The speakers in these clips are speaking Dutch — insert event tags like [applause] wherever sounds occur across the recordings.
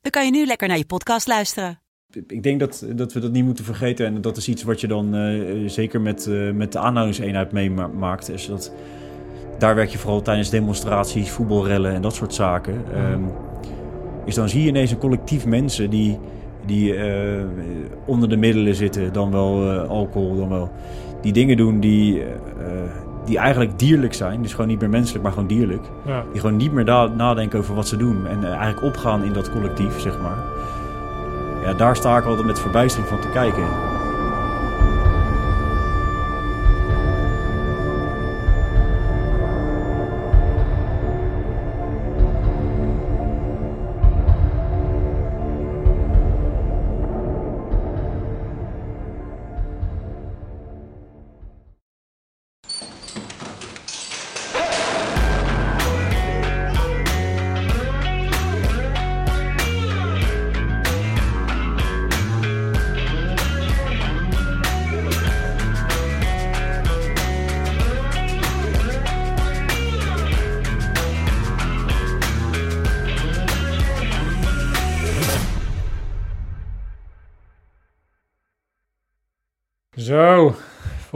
dan kan je nu lekker naar je podcast luisteren. Ik denk dat, dat we dat niet moeten vergeten. En dat is iets wat je dan uh, zeker met, uh, met de aanhoudingseenheid meemaakt. Is dat, daar werk je vooral tijdens demonstraties, voetbalrellen en dat soort zaken. Um, is dan zie je ineens een collectief mensen die, die uh, onder de middelen zitten. Dan wel alcohol, dan wel die dingen doen die die eigenlijk dierlijk zijn. Dus gewoon niet meer menselijk, maar gewoon dierlijk. Ja. Die gewoon niet meer nadenken over wat ze doen. En uh, eigenlijk opgaan in dat collectief, zeg maar. Ja, daar sta ik altijd met verbijstering van te kijken.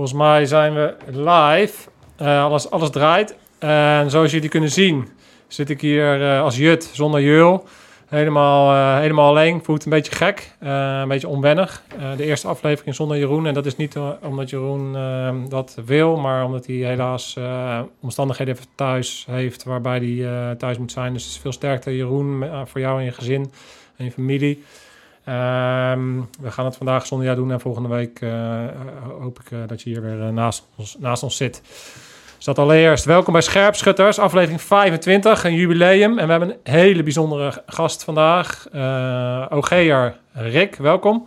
Volgens mij zijn we live. Uh, alles, alles draait. En zoals jullie kunnen zien, zit ik hier uh, als Jut zonder Jul. Helemaal, uh, helemaal alleen. Voelt een beetje gek, een beetje onwennig. de eerste aflevering zonder Jeroen. En dat is niet omdat Jeroen dat wil, maar omdat hij helaas omstandigheden thuis heeft waarbij hij thuis moet zijn. Dus veel sterkte, Jeroen, voor jou en je gezin en je familie. Um, we gaan het vandaag zonder jou doen en volgende week uh, hoop ik uh, dat je hier weer uh, naast, ons, naast ons zit. Dus dat allereerst. Welkom bij Scherpschutters, aflevering 25, een jubileum. En we hebben een hele bijzondere gast vandaag. OG'er Rick, welkom.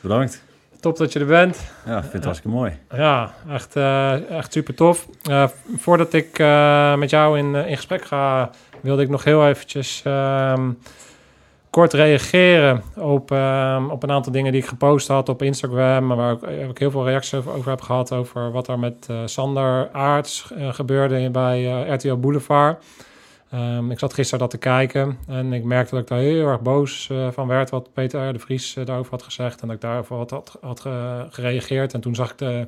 Bedankt. Top dat je er bent. Ja, ik vind het hartstikke mooi. Ja, echt, echt super tof. voordat ik met jou in, in gesprek ga, wilde ik nog heel eventjes ehm, kort reageren op, uh, op een aantal dingen die ik gepost had op Instagram. Waar ik, waar ik heel veel reacties over, heb gehad. Over wat er met uh, Sander Aarts uh, gebeurde bij uh, RTL Boulevard. Um, ik zat gisteren dat te kijken en ik merkte dat ik daar heel erg boos van werd. Wat Peter de Vries daarover had gezegd. En dat ik daarover had, had, had gereageerd. En toen zag ik de,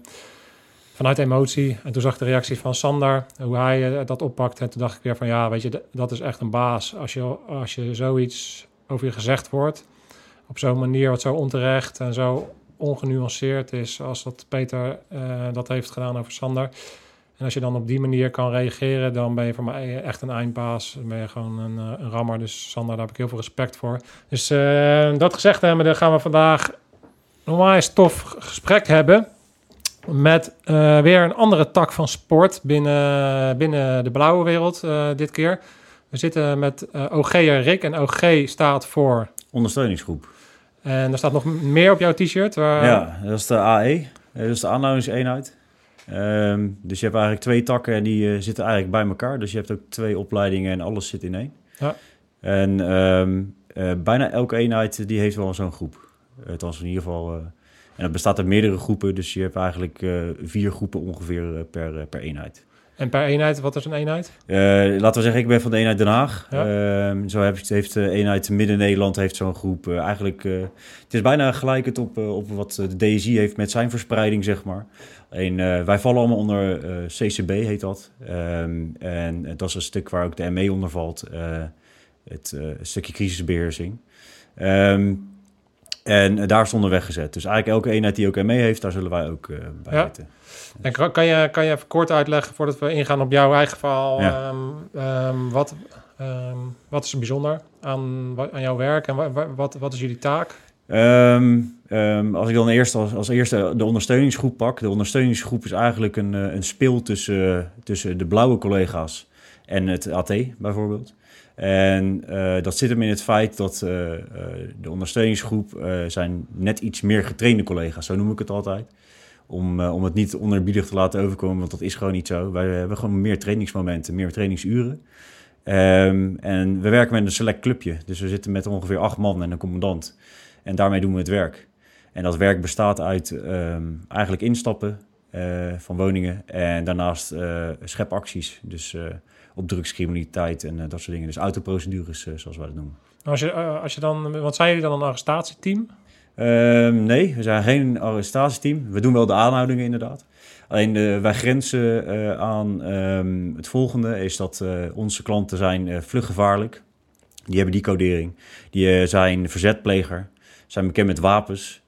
vanuit emotie. En toen zag ik de reactie van Sander, hoe hij dat oppakte. En toen dacht ik weer van ja, weet je, dat is echt een baas. Als je, als je zoiets over je gezegd wordt. Op zo'n manier wat zo onterecht en zo ongenuanceerd is als dat Peter uh, dat heeft gedaan over Sander. En als je dan op die manier kan reageren, dan ben je voor mij echt een eindbaas. Dan ben je gewoon een, een rammer. Dus Sander, daar heb ik heel veel respect voor. Dus uh, dat gezegd hebben, gaan we vandaag een tof gesprek hebben. Met weer een andere tak van sport binnen, binnen de blauwe wereld dit keer. We zitten met eh, OG'er Rick en OG staat voor... Ondersteuningsgroep. En er staat nog meer op jouw t-shirt. Waar... Ja, dat is de AE. Dat is de aanhoudingseenheid. Um, dus je hebt eigenlijk twee takken en die uh, zitten eigenlijk bij elkaar. Dus je hebt ook twee opleidingen en alles zit in één. Ja. En um, uh, bijna elke eenheid die heeft wel zo'n groep. Althans in ieder geval... en dat bestaat uit meerdere groepen. Dus je hebt eigenlijk vier groepen ongeveer per, per eenheid. En per eenheid, wat is een eenheid? Uh, laten we zeggen, ik ben van de eenheid Den Haag. Ja. Uh, zo heeft, heeft de eenheid Midden-Nederland heeft zo'n groep. Uh, eigenlijk, het is bijna gelijk op, op wat de DSI heeft met zijn verspreiding, zeg maar. En, wij vallen allemaal onder CCB, heet dat. Ehm, en dat is een stuk waar ook de ME onder valt. het stukje crisisbeheersing. Um, en daar stonden weggezet. Dus eigenlijk elke eenheid die ook mee heeft, daar zullen wij ook bij ja. zitten. En kan, kan, je, kan je even kort uitleggen, voordat we ingaan op jouw eigen verhaal, ja. um, um, wat, um, wat is er bijzonder aan, aan jouw werk en wat, wat, wat is jullie taak? als ik dan eerst als, als eerste de ondersteuningsgroep pak. De ondersteuningsgroep is eigenlijk een, eh, een speel tussen, tussen de blauwe collega's en het AT bijvoorbeeld. En eh, dat zit hem in het feit dat eh, de ondersteuningsgroep zijn net iets meer getrainde collega's, zo noem ik het altijd. Om, eh, om het niet onerbiedig te laten overkomen, want dat is gewoon niet zo. Wij hebben gewoon meer trainingsmomenten, meer trainingsuren. Ehm, en we werken met een select clubje. Dus we zitten met ongeveer acht man en een commandant. En daarmee doen we het werk. En dat werk bestaat uit ehm, eigenlijk instappen eh, van woningen. En daarnaast eh, schepacties. Dus eh, op drugscriminaliteit en eh, dat soort dingen. Dus autoprocedures, eh, zoals wij dat noemen. Als je, eh, als je dan, wat zijn jullie dan een arrestatieteam? Ehm, nee, we zijn geen arrestatieteam. We doen wel de aanhoudingen inderdaad. Alleen eh, wij grenzen eh, aan ehm, het volgende, is dat eh, onze klanten zijn vluggevaarlijk. Die hebben die codering. Die zijn verzetpleger, zijn bekend met wapens.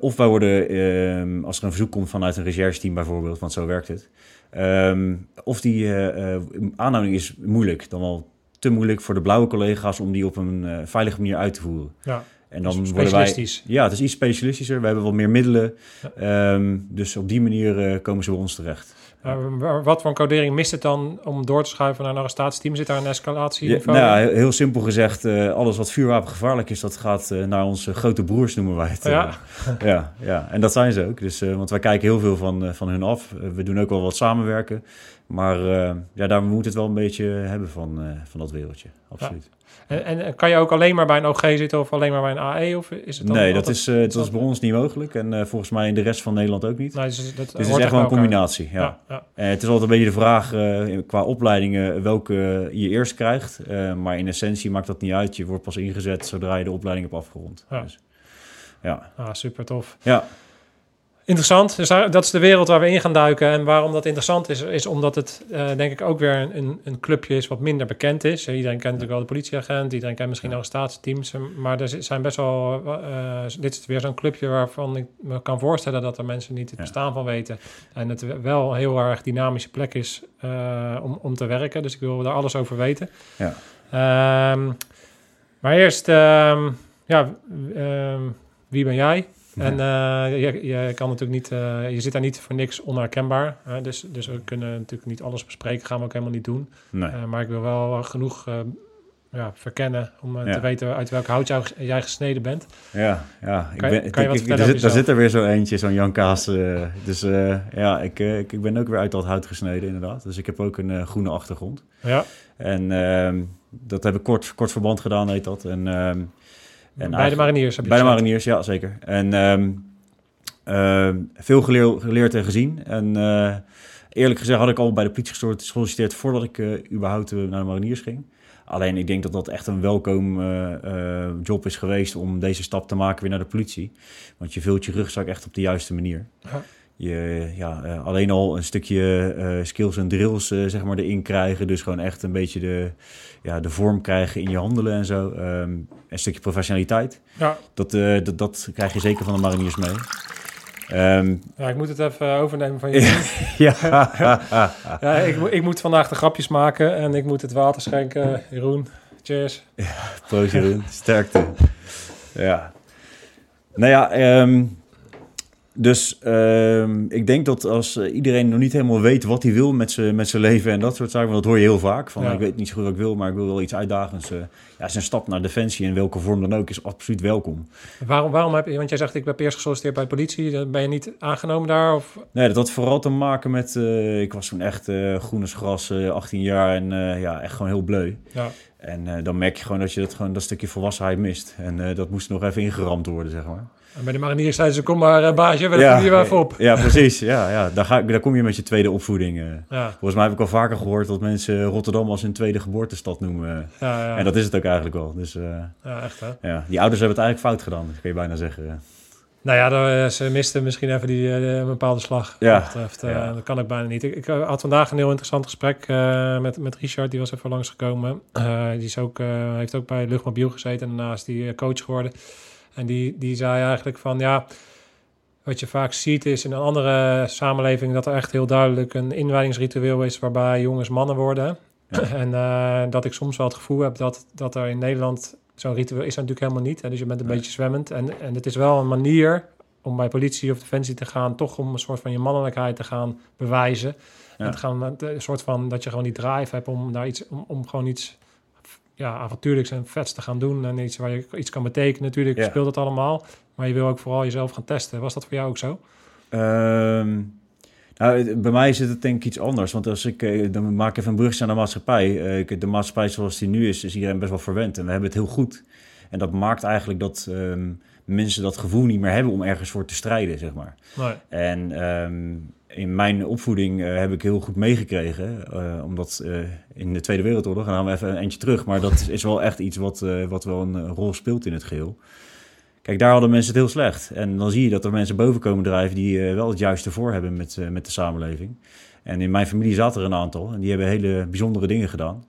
Of wij worden, ehm, als er een verzoek komt vanuit een rechercheteam bijvoorbeeld, want zo werkt het. of die aanhouding is moeilijk, dan wel te moeilijk voor de blauwe collega's om die op een veilige manier uit te voeren. Ja, En dan dus worden wij, ja, het is iets specialistischer. We hebben wat meer middelen. Ehm, dus op die manier eh, komen ze bij ons terecht. Wa- wat voor een codering mist het dan om door te schuiven naar een arrestatieteam? Zit daar een escalatie? Ja, nou, heel, heel simpel gezegd, eh, alles wat vuurwapengevaarlijk is, dat gaat eh, naar onze grote broers, noemen wij het. Ja. [laughs] Ja, ja, en dat zijn ze ook. Dus, want wij kijken heel veel van, van hun af. We doen ook wel wat samenwerken. Maar eh, ja, daar moet het wel een beetje hebben van, eh, van dat wereldje. Absoluut. En, en kan je ook alleen maar bij een OG zitten of alleen maar bij een AE? Of is het dan nee, dat is, eh, dat is bij ons niet mogelijk. En eh, volgens mij in de rest van Nederland ook niet. Nee, dus dat dus het is echt wel een combinatie. Ja. Ja, ja. Eh, het is altijd een beetje de vraag eh, qua opleidingen welke je eerst krijgt. Eh, maar in essentie maakt dat niet uit. Je wordt pas ingezet zodra je de opleiding hebt afgerond. Ja. Dus, ja. Ah, super tof. ja, Interessant. Dus daar- dat is de wereld waar we in gaan duiken. En waarom dat interessant is, is omdat het eh, denk ik ook weer een- een, clubje is wat minder bekend is. Eh, Iedereen kent natuurlijk wel de politieagent, iedereen kent misschien arrestatieteams. eh, Maar er zi- zijn best wel, dit is weer zo'n clubje waarvan ik me kan voorstellen dat er mensen niet het Ja. bestaan van weten. En het wel een heel erg dynamische plek is om, om te werken. Dus ik wil daar alles over weten. Ja. Ehm, maar eerst, ehm, ja, ehm, wie ben jij? En eh, je, je kan natuurlijk niet, eh, je zit daar niet voor niks onherkenbaar. Hè? Dus, dus we kunnen natuurlijk niet alles bespreken, gaan we ook helemaal niet doen. nee. Eh, maar ik wil wel genoeg ja, verkennen om Ja. te weten uit welk hout jou, jij gesneden bent. Ja, ja. Ik Kan je- ben, kan je wat ik- ik- vertellen over zit, daar zit er weer zo eentje, zo'n Jan Kaas. dus ja, ik, ik, ik ben ook weer uit dat hout gesneden, inderdaad. Dus ik heb ook een groene achtergrond. Ja, En ehm, dat heb ik kort, kort verband gedaan, heet dat. En, ehm, en bij de mariniers heb je Bij de mariniers, ja, zeker. En ehm, ehm, veel geleer- geleerd en gezien. En eh, eerlijk gezegd had ik al bij de politie gesolliciteerd- voordat ik eh, überhaupt eh, naar de mariniers ging. Alleen ik denk dat dat echt een welkom job is geweest om deze stap te maken weer naar de politie. Want je vult je rugzak echt op de juiste manier. Ja. Je, ja, eh, alleen al een stukje eh, skills en drills eh, zeg maar erin krijgen. Dus gewoon echt een beetje de, ja, de vorm krijgen in je handelen en zo. Ehm, een stukje professionaliteit. Ja, Dat, dat, dat krijg je zeker van de mariniers mee. Ehm, ja, ik moet het even overnemen van [laughs] je. ja, [laughs] ja, ik, ik moet vandaag de grapjes maken en ik moet het water schenken. Jeroen, cheers. proost Jeroen. Sterkte. Ja. Nou ja, ehm, dus ehm, ik denk dat als eh, iedereen nog niet helemaal weet wat hij wil met zijn met leven en dat soort zaken, want dat hoor je heel vaak. Van, Ja. ik weet niet zo goed wat ik wil, maar ik wil wel iets uitdagends. eh ja, zijn stap naar defensie in welke vorm dan ook is absoluut welkom. Waarom, waarom heb je, want jij zegt ik heb eerst gesolliciteerd bij de politie. Dan Ben je niet aangenomen daar? Of, Nee, dat had vooral te maken met... eh, ik was toen echt eh groen als gras, eh, 18 jaar en eh, ja, echt gewoon heel bleu. ja. En eh, dan merk je gewoon dat je dat, gewoon, dat stukje volwassenheid mist. En eh, dat moest nog even ingeramd worden, zeg maar. En bij de mariniers zeiden ze, kom maar eh, baasje, we ja, je op. Ja, precies. Ja, ja. Daar, ga, daar kom je met je tweede opvoeding. eh. Ja, Volgens mij heb ik al vaker gehoord dat mensen Rotterdam als hun tweede geboortestad noemen. ja, ja. En dat is het ook eigenlijk wel. Dus eh, ja echt hè. ja, die ouders hebben het eigenlijk fout gedaan, kun je bijna zeggen. Nou ja, dan, eh, ze misten misschien even die eh, een bepaalde slag. Ja, betreft, eh, ja. Dat kan ik bijna niet. Ik, ik eh, had vandaag een heel interessant gesprek eh, met, met Richard. Die was even langsgekomen. Eh die is ook, eh, heeft ook bij Luchtmobiel gezeten. En daarna is die eh, coach geworden. En die, die zei eigenlijk van ja... Wat je vaak ziet is in een andere samenleving... dat er echt heel duidelijk een inwijdingsritueel is... waarbij jongens mannen worden. Ja. [clears throat] en eh, dat ik soms wel het gevoel heb dat, dat er in Nederland... zo'n ritueel is natuurlijk helemaal niet. Hè? Dus je bent een Nee. beetje zwemmend. En, en het is wel een manier om bij politie of defensie te gaan... toch om een soort van je mannelijkheid te gaan bewijzen. Ja. En te gaan, een soort van dat je gewoon die drive hebt om daar iets... om, om gewoon iets ja, avontuurlijks en vets te gaan doen. En iets waar je iets kan betekenen. Natuurlijk Ja. speelt het allemaal. Maar je wil ook vooral jezelf gaan testen. Was dat voor jou ook zo? Ehm, nou, bij mij zit het denk ik iets anders. Want als ik, eh, dan maak ik even een brugje naar de maatschappij. Eh, de maatschappij zoals die nu is, is iedereen best wel verwend. En we hebben het heel goed. En dat maakt eigenlijk dat ehm, mensen dat gevoel niet meer hebben om ergens voor te strijden, zeg maar. Nee. En ehm, in mijn opvoeding eh, heb ik heel goed meegekregen. eh, omdat eh, in de Tweede Wereldoorlog, gaan we even een eentje terug. Maar dat is wel echt iets wat, wat wel een rol speelt in het geheel. Kijk, daar hadden mensen het heel slecht. En dan zie je dat er mensen boven komen drijven die wel het juiste voor hebben met, met de samenleving. En in mijn familie zaten er een aantal. En die hebben hele bijzondere dingen gedaan.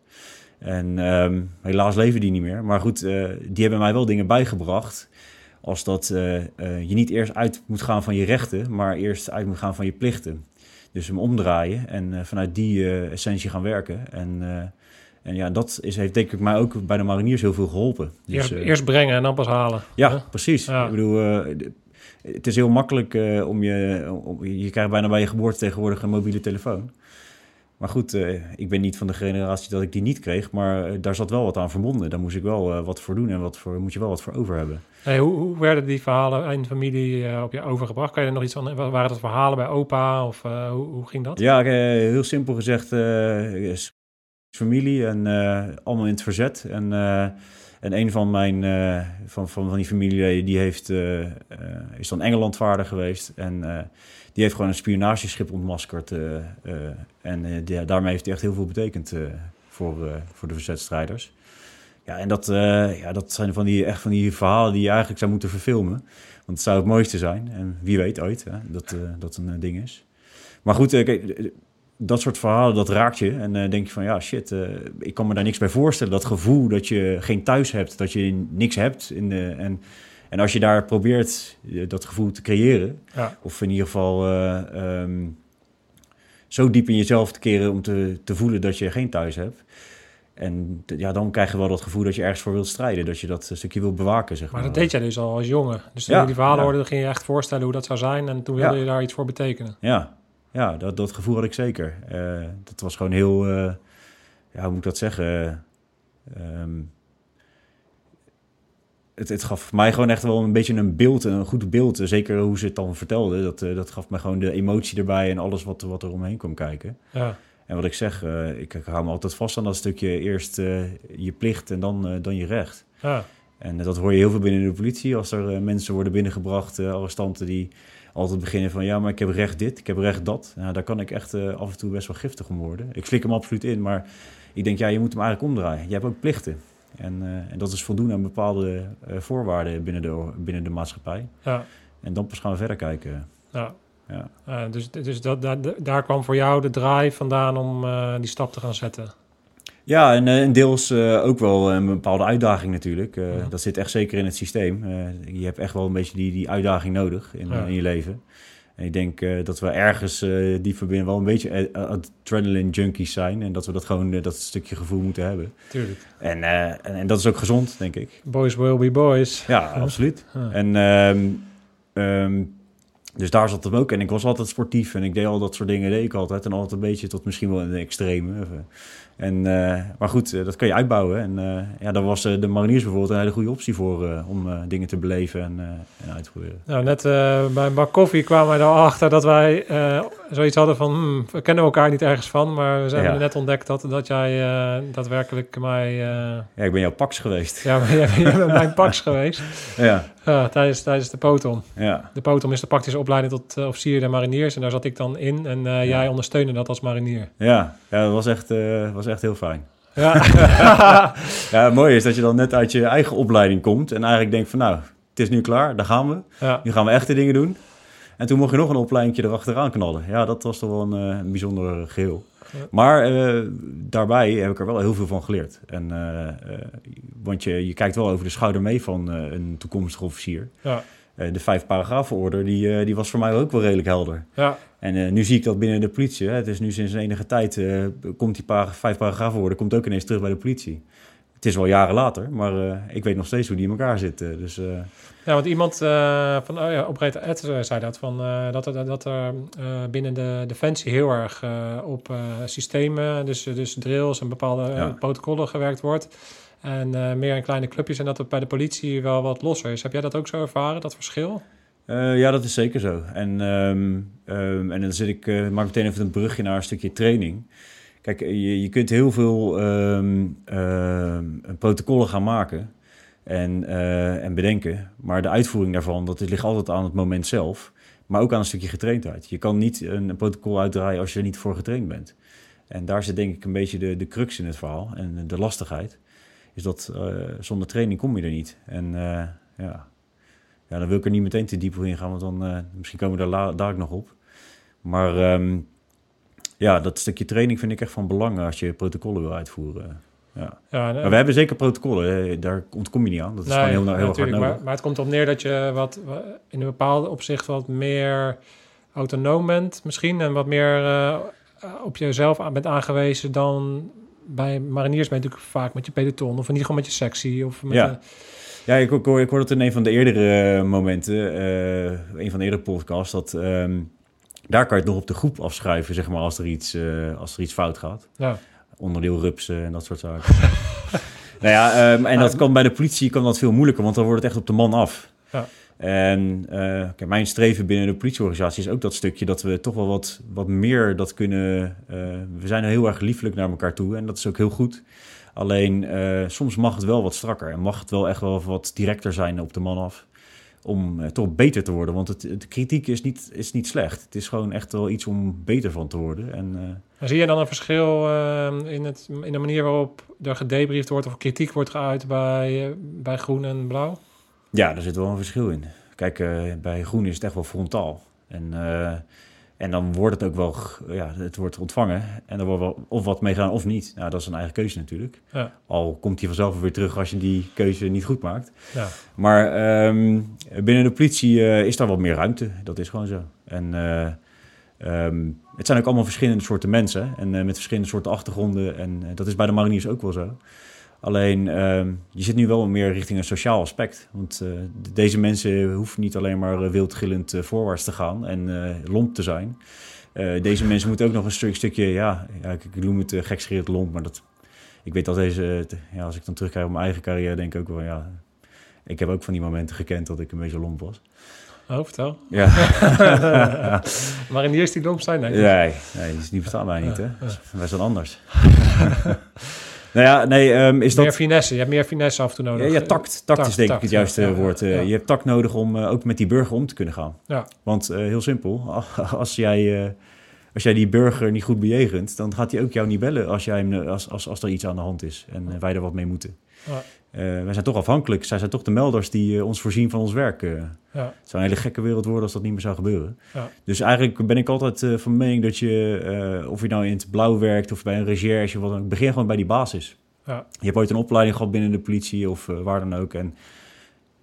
En ehm, helaas leven die niet meer. Maar goed, die hebben mij wel dingen bijgebracht. Als dat eh, eh, je niet eerst uit moet gaan van je rechten, maar eerst uit moet gaan van je plichten. Dus hem omdraaien en eh, vanuit die essentie gaan werken. En, en ja, dat is, heeft denk ik mij ook bij de mariniers heel veel geholpen. Dus, Eerst, eerst brengen en dan pas halen. ja, Hè? precies. Ja. Ik bedoel, het is heel makkelijk om je... Om, je krijgt bijna bij je geboorte tegenwoordig een mobiele telefoon. Maar goed, eh, ik ben niet van de generatie dat ik die niet kreeg. Maar eh, daar zat wel wat aan verbonden. Daar moest ik wel eh, wat voor doen en wat voor, moet je wel wat voor over hebben. Hey, hoe, hoe werden die verhalen in de familie op je overgebracht? Kan je er nog iets van... Waren dat verhalen bij opa of hoe, hoe ging dat? Ja, heel simpel gezegd, is familie en allemaal in het verzet. En, en een van mijn van, van, van die familieleden die heeft, is dan Engeland vaardig geweest. En die heeft gewoon een spionageschip ontmaskerd. eh, eh, en eh, daarmee heeft hij echt heel veel betekend voor, voor de verzetstrijders. Ja, en dat, ja, dat zijn van die, echt van die verhalen die je eigenlijk zou moeten verfilmen. Want het zou het mooiste zijn. En wie weet ooit hè, dat dat een ding is. Maar goed, kijk, dat soort verhalen, dat raakt je. En denk je van, ja, shit, ik kan me daar niks bij voorstellen. Dat gevoel dat je geen thuis hebt, dat je niks hebt. In de, en, en als je daar probeert eh, dat gevoel te creëren... Ja. of in ieder geval eh, ehm, zo diep in jezelf te keren om te, te voelen dat je geen thuis hebt... En ja, dan krijg je wel dat gevoel dat je ergens voor wilt strijden. Dat je dat een stukje wilt bewaken, zeg maar. Maar dat deed jij dus al als jongen. Dus toen Ja, je die verhalen ja. hoorde, ging je echt voorstellen hoe dat zou zijn. En toen wilde Ja. je daar iets voor betekenen. Ja, ja dat, dat gevoel had ik zeker. Eh, dat was gewoon heel, eh, ja, hoe moet ik dat zeggen? Ehm, het, het gaf mij gewoon echt wel een beetje een beeld, een goed beeld. Eh, Zeker hoe ze het dan vertelde. Dat, eh, dat gaf mij gewoon de emotie erbij en alles wat, wat er omheen kwam kijken. Ja. En wat ik zeg, eh, ik, ik hou me altijd vast aan dat stukje eerst je plicht en dan, dan je recht. Ja. En dat hoor je heel veel binnen de politie. Als er mensen worden binnengebracht, arrestanten die altijd beginnen van... ja, maar ik heb recht dit, ik heb recht dat. Nou, daar kan ik echt af en toe best wel giftig om worden. Ik flik hem absoluut in, maar ik denk, ja, je moet hem eigenlijk omdraaien. Je hebt ook plichten. En, eh, en dat is voldoen aan bepaalde eh, voorwaarden binnen de, binnen de maatschappij. Ja. En dan pas gaan we verder kijken. ja. Ja. Dus dus dat, daar, daar kwam voor jou de drive vandaan om eh, die stap te gaan zetten. Ja, en, en deels ook wel een bepaalde uitdaging natuurlijk. Ja. Dat zit echt zeker in het systeem. Je hebt echt wel een beetje die, die uitdaging nodig in, Ja. in je leven. En ik denk eh, dat we ergens eh, die verbinden wel een beetje eh, adrenaline junkies zijn. En dat we dat gewoon, dat stukje gevoel moeten hebben. Tuurlijk. En, en, en dat is ook gezond, denk ik. Boys will be boys. Ja, absoluut. [laughs] En ehm, ehm, dus daar zat hem ook. En ik was altijd sportief en ik deed al dat soort dingen, deed ik altijd. En altijd een beetje tot misschien wel een extreme. En, eh, maar goed, eh, dat kan je uitbouwen. En eh, ja, daar was de mariniers bijvoorbeeld een hele goede optie voor om dingen te beleven en, en uit te proberen. Nou, net bij een bak koffie kwamen wij erachter dat wij zoiets hadden van... hmm, we kennen elkaar niet ergens van, maar we zijn Ja. net ontdekt dat, dat jij daadwerkelijk mij... Ja, ik ben jouw pax geweest. ja, jij jij bent mijn [laughs] pax geweest Ja, Ja, tijdens, tijdens de potom. ja. De potom is de praktische opleiding tot eh, officier der mariniers en daar zat ik dan in en eh, jij ondersteunde dat als marinier. Ja, ja dat was echt, eh, was echt heel fijn. Ja, [laughs] Ja, het mooie is dat je dan net uit je eigen opleiding komt en eigenlijk denkt van nou, het is nu klaar, daar gaan we. ja, Nu gaan we echte dingen doen. En toen mocht je nog een opleiding erachteraan knallen. Ja, dat was toch wel een, eh, een bijzonder geheel. Ja. Maar eh, daarbij heb ik er wel heel veel van geleerd. En, eh, eh, want je, je kijkt wel over de schouder mee van een toekomstige officier. ja, de vijf paragrafenorder, die, die was voor mij ook wel redelijk helder. ja, En nu zie ik dat binnen de politie. Hè. Het is nu sinds enige tijd, komt die para- vijf paragrafenorder komt ook ineens terug bij de politie. Het is wel jaren later, maar eh, ik weet nog steeds hoe die in elkaar zitten. Dus eh, Ja, want iemand eh, van oh ja, operator Ed zei dat, van, dat er, dat er binnen de defensie heel erg op systemen, dus, dus drills en bepaalde Ja. protocollen gewerkt wordt. En meer in kleine clubjes en dat het bij de politie wel wat losser is. Heb jij dat ook zo ervaren, dat verschil? Uh, ja, dat is zeker zo. En, um, um, en dan zit ik, uh, maak meteen even een brugje naar een stukje training. Kijk, je, je kunt heel veel um, protocollen gaan maken en, uh, en bedenken. Maar de uitvoering daarvan, dat ligt altijd aan het moment zelf. Maar ook aan een stukje getraindheid. Je kan niet een, protocol uitdraaien als je er niet voor getraind bent. En daar zit denk ik een beetje de, de crux in het verhaal en de lastigheid. Is dat uh, zonder training kom je er niet. En ja, ja, dan wil ik er niet meteen te diep in gaan, want dan misschien komen we daar dadelijk nog op. Maar um, ja, dat stukje training vind ik echt van belang als je protocollen wil uitvoeren. Ja. ja maar we hebben zeker protocollen, daar ontkom je niet aan. Dat is nee, gewoon heel, heel hard nodig. Maar, maar, het komt op neer dat je wat, in een bepaalde opzicht wat meer autonoom bent misschien en wat meer uh, op jezelf bent aangewezen dan bij mariniers ben je natuurlijk vaak met je peloton of in ieder geval met je sectie of met ja. de, ja, ik, ik, hoor, ik hoor dat in een van de eerdere momenten, uh, een van de eerdere podcasts, dat um, daar kan je het nog op de groep afschrijven, zeg maar, als er iets, uh, als er iets fout gaat. Ja. Onderdeel rupsen en dat soort zaken. [laughs] nou ja, um, en dat kan bij de politie kan dat veel moeilijker, want dan wordt het echt op de man af. Ja. En uh, kijk, mijn streven binnen de politieorganisatie is ook dat stukje dat we toch wel wat, wat meer dat kunnen. Uh, we zijn heel erg liefelijk naar elkaar toe en dat is ook heel goed. Alleen uh, soms mag het wel wat strakker en mag het wel echt wel wat directer zijn op de man af. Om uh, toch beter te worden. Want het, de kritiek is niet, is niet slecht. Het is gewoon echt wel iets om beter van te worden. En, uh, zie je dan een verschil in, het, in de manier waarop er gedebriefd wordt of kritiek wordt geuit bij, bij groen en blauw? Ja, daar zit wel een verschil in. Kijk, bij groen is het echt wel frontaal. En en dan wordt het ook wel, ja, het wordt ontvangen. En er wordt wel of wat mee gedaan of niet. Nou, dat is een eigen keuze natuurlijk. Ja. Al komt hij vanzelf weer terug als je die keuze niet goed maakt. Ja. Maar um, binnen de politie uh, is daar wat meer ruimte. Dat is gewoon zo. En uh, um, het zijn ook allemaal verschillende soorten mensen. En uh, met verschillende soorten achtergronden. En dat is bij de mariniers ook wel zo. Alleen, uh, je zit nu wel meer richting een sociaal aspect. Want uh, deze mensen hoeven niet alleen maar uh, wildgillend uh, voorwaarts te gaan en lomp te zijn. deze mensen moeten ook nog een stuk, stukje, ja, ja ik, ik noem het uh, lomp, maar dat, ik weet dat deze, ja, als ik dan terugkijk op mijn eigen carrière, denk ik ook wel, ja, ik heb ook van die momenten gekend dat ik een beetje lomp was. Oh, vertel. Ja. ja. [laughs] maar in die eerste die lomp zijn, denk ik. Nee, nee, die bestaan wij niet, hè. Wij zijn anders. [laughs] Nou ja, nee, um, is meer dat... finesse. Je hebt meer finesse af en toe nodig. Ja, ja tact. Tact, is denk tact, ik het juiste ja, woord. Ja. Je hebt tact nodig om uh, ook met die burger om te kunnen gaan. Ja. Want uh, heel simpel, als jij, als jij die burger niet goed bejegent... dan gaat hij ook jou niet bellen als, jij hem, als, als, als er iets aan de hand is... en wij er wat mee moeten. Ja. wij zijn toch afhankelijk. Zij zijn toch de melders die ons voorzien van ons werk. Ja. Het zou een hele gekke wereld worden als dat niet meer zou gebeuren. Ja. Dus eigenlijk ben ik altijd van mening dat je... of je nou in het blauw werkt of bij een recherche... Wat dan, begin gewoon bij die basis. Ja. Je hebt ooit een opleiding gehad binnen de politie of uh, waar dan ook. En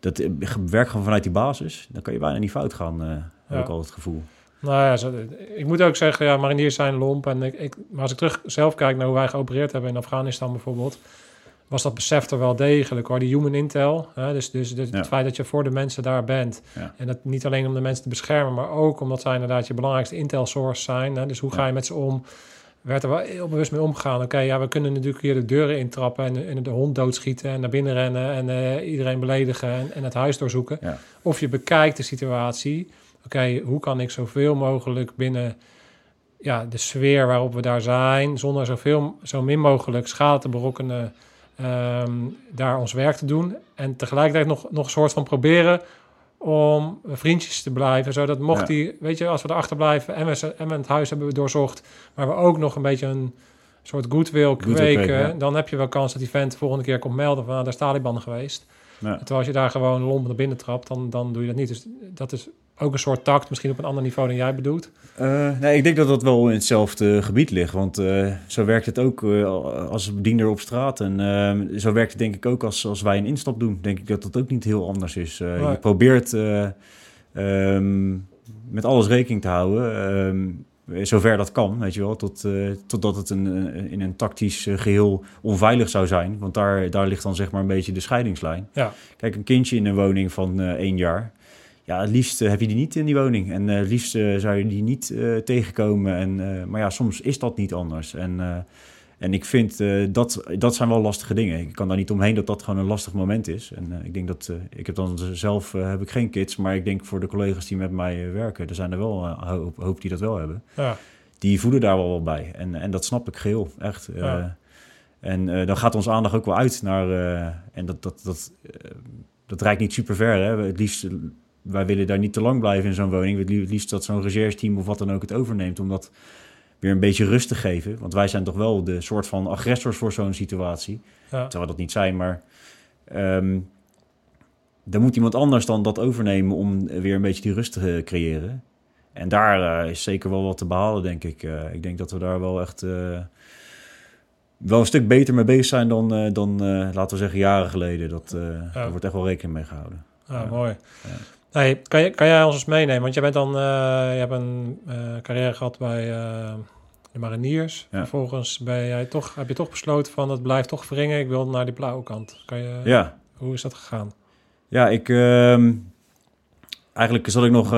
dat werkt gewoon vanuit die basis. Dan kan je bijna niet fout gaan, uh, heb ik al het gevoel. Nou ja, zo, ik moet ook zeggen, ja, mariniers zijn lomp. En ik, ik, maar als ik terug zelf kijk naar hoe wij geopereerd hebben in Afghanistan bijvoorbeeld, was dat besef er wel degelijk hoor. Die human intel. Hè, dus dus, dus Ja. het feit dat je voor de mensen daar bent. Ja. En dat niet alleen om de mensen te beschermen, maar ook omdat zij inderdaad je belangrijkste intel source zijn. Hè, dus hoe ga je met ze om? werd er wel heel bewust mee omgegaan. Oké, ja, we kunnen natuurlijk hier de deuren intrappen en, en de hond doodschieten en naar binnen rennen en eh, iedereen beledigen en, en het huis doorzoeken. Ja. Of je bekijkt de situatie. Oké, hoe kan ik zoveel mogelijk binnen ja, de sfeer waarop we daar zijn, zonder zoveel, zo min mogelijk schade te berokkenen, ehm, daar ons werk te doen. En tegelijkertijd nog, nog een soort van proberen om vriendjes te blijven. Zodat mocht Ja. die, weet je, als we erachter blijven en we, en we het huis hebben doorzocht, maar we ook nog een beetje een soort goodwill Goodwill kweken, kweken, ja. dan heb je wel kans dat die vent de volgende keer komt melden van, nou, daar is Taliban geweest. Ja. Terwijl als je daar gewoon lomp naar binnen trapt, dan, dan doe je dat niet. Dus dat is ook een soort tact, misschien op een ander niveau dan jij bedoelt. Uh, nee, ik denk dat dat wel in hetzelfde gebied ligt. Want uh, zo werkt het ook uh, als bediener op straat. En zo werkt het denk ik ook als, als wij een instap doen. Denk ik dat dat ook niet heel anders is. Nee. Je probeert um, met alles rekening te houden. Um, zover dat kan, weet je wel. Tot, uh, totdat het een, een- in een tactisch uh, geheel onveilig zou zijn. Want daar, daar ligt dan zeg maar een beetje de scheidingslijn. Ja. Kijk, een kindje in een woning van uh, één jaar. Ja, het liefst heb je die niet in die woning. En uh, het liefst zou je die niet uh, tegenkomen. En, uh, maar ja, soms is dat niet anders. En, En ik vind dat, dat zijn wel lastige dingen. Ik kan daar niet omheen dat dat gewoon een lastig moment is. En ik denk dat, ik heb dan zelf heb ik geen kids, maar ik denk voor de collega's die met mij werken, er zijn er wel een hoop, hoop, die dat wel hebben. Ja. Die voelen daar wel, wel bij. En, en dat snap ik geheel, echt. Ja. En dan gaat onze aandacht ook wel uit naar, en dat, dat, dat, dat reikt niet super ver. Hè? Het liefst, wij willen daar niet te lang blijven in zo'n woning. Het liefst dat zo'n recherche-team of wat dan ook het overneemt, omdat weer een beetje rust te geven. Want wij zijn toch wel de soort van agressors voor zo'n situatie. Ja. Terwijl we dat niet zijn, maar... Um, dan moet iemand anders dan dat overnemen om weer een beetje die rust te creëren. En daar uh, is zeker wel wat te behalen, denk ik. Uh, ik denk dat we daar wel echt uh, wel een stuk beter mee bezig zijn dan, dan laten we zeggen, jaren geleden. Dat, ja. Daar wordt echt wel rekening mee gehouden. Ja, mooi. Hey, kan, je, kan jij ons eens meenemen? Want jij bent dan, uh, je hebt een uh, carrière gehad bij uh, de mariniers. Ja. Vervolgens ben jij toch, heb je toch besloten van het blijft toch wringen. Ik wil naar die blauwe kant. Kan je, ja. Hoe is dat gegaan? Ja, ik... Uh, eigenlijk zat ik nog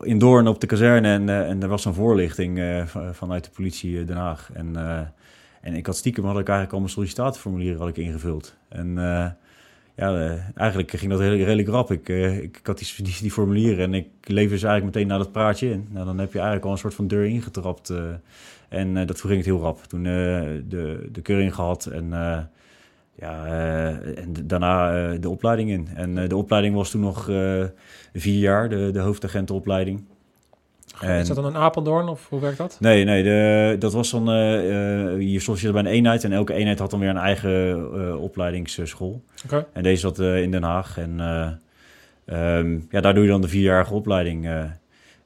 in Doorn op de kazerne en, en er was een voorlichting vanuit de politie Den Haag. En, en ik had stiekem, had ik eigenlijk al mijn sollicitatieformulier had ik ingevuld. En ja, uh, eigenlijk ging dat heel, redelijk rap. Ik, uh, ik, had die, die, formulieren en ik lever ze eigenlijk meteen naar dat praatje in. Nou, dan heb je eigenlijk al een soort van deur ingetrapt. Uh, en dat ging het heel rap. Toen de, de keuring gehad en, ja, en daarna de opleiding in. En de opleiding was toen nog vier jaar, de, de hoofdagentenopleiding. En, is dat dan een Apeldoorn of hoe werkt dat? Nee, nee de, dat was dan. Uh, je solliciteerde bij een eenheid en elke eenheid had dan weer een eigen uh, opleidingsschool. Okay. En deze zat in Den Haag. En um, ja, daar doe je dan de vierjarige opleiding.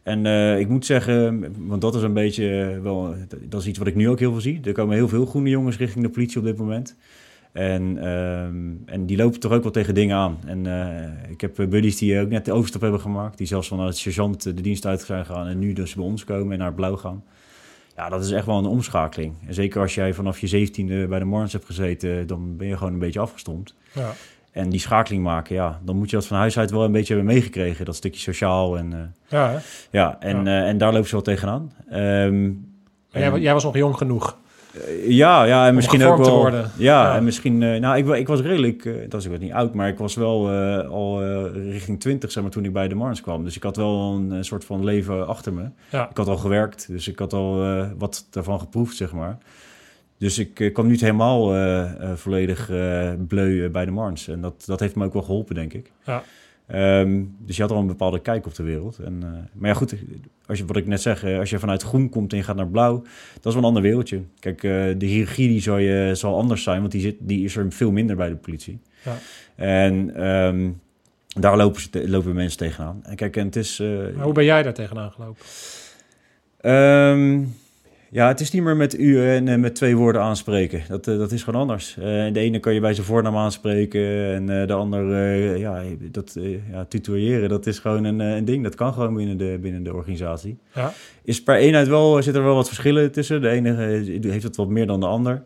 en ik moet zeggen, want dat is een beetje wel. Dat is iets wat ik nu ook heel veel zie. Er komen heel veel groene jongens richting de politie op dit moment. En, um, en die lopen toch ook wel tegen dingen aan. En uh, ik heb buddies die ook net de overstap hebben gemaakt. Die zelfs vanuit sergeant de dienst uit zijn gegaan. En nu dus bij ons komen en naar blauw gaan. Ja, dat is echt wel een omschakeling. En zeker als jij vanaf je zeventiende bij de Morns hebt gezeten. Dan ben je gewoon een beetje afgestomd. Ja. En die schakeling maken, ja, dan moet je dat van huis uit wel een beetje hebben meegekregen. Dat stukje sociaal. En, uh, ja, hè? ja, en, ja. Uh, en daar lopen ze wel tegenaan. Um, jij, jij was nog jong genoeg. Ja, ja, en misschien ook wel. Worden. Ja, ja, en misschien. Nou, ik, ik was redelijk. Uh, dat is ik niet oud, maar ik was wel uh, al richting 20, zeg maar, toen ik bij de Mars kwam. Dus ik had wel een, soort van leven achter me. Ja. Ik had al gewerkt, dus ik had al wat daarvan geproefd, zeg maar. Dus ik kwam niet helemaal volledig bleu bij de Mars. En dat, dat heeft me ook wel geholpen, denk ik. Ja. Um, dus je had al een bepaalde kijk op de wereld. En, uh, maar ja, goed, als je, wat ik net zeg, als je vanuit groen komt en je gaat naar blauw, dat is wel een ander wereldje. Kijk, uh, de hiërarchie die zal, je, zal anders zijn, want die, zit, die is er veel minder bij de politie. Ja. En um, daar lopen, ze te, lopen mensen tegenaan. En kijk, en het is... Uh, hoe ben jij daar tegenaan gelopen? Um, ja, het is niet meer met u en uh, met twee woorden aanspreken. Dat, uh, dat is gewoon anders. Uh, de ene kan je bij zijn voornaam aanspreken en de ander, ja, dat ja, tutoyeren, dat is gewoon een, een ding. Dat kan gewoon binnen de, binnen de organisatie. Ja. Is per eenheid wel, zit er wel wat verschillen tussen. De ene heeft het wat meer dan de ander.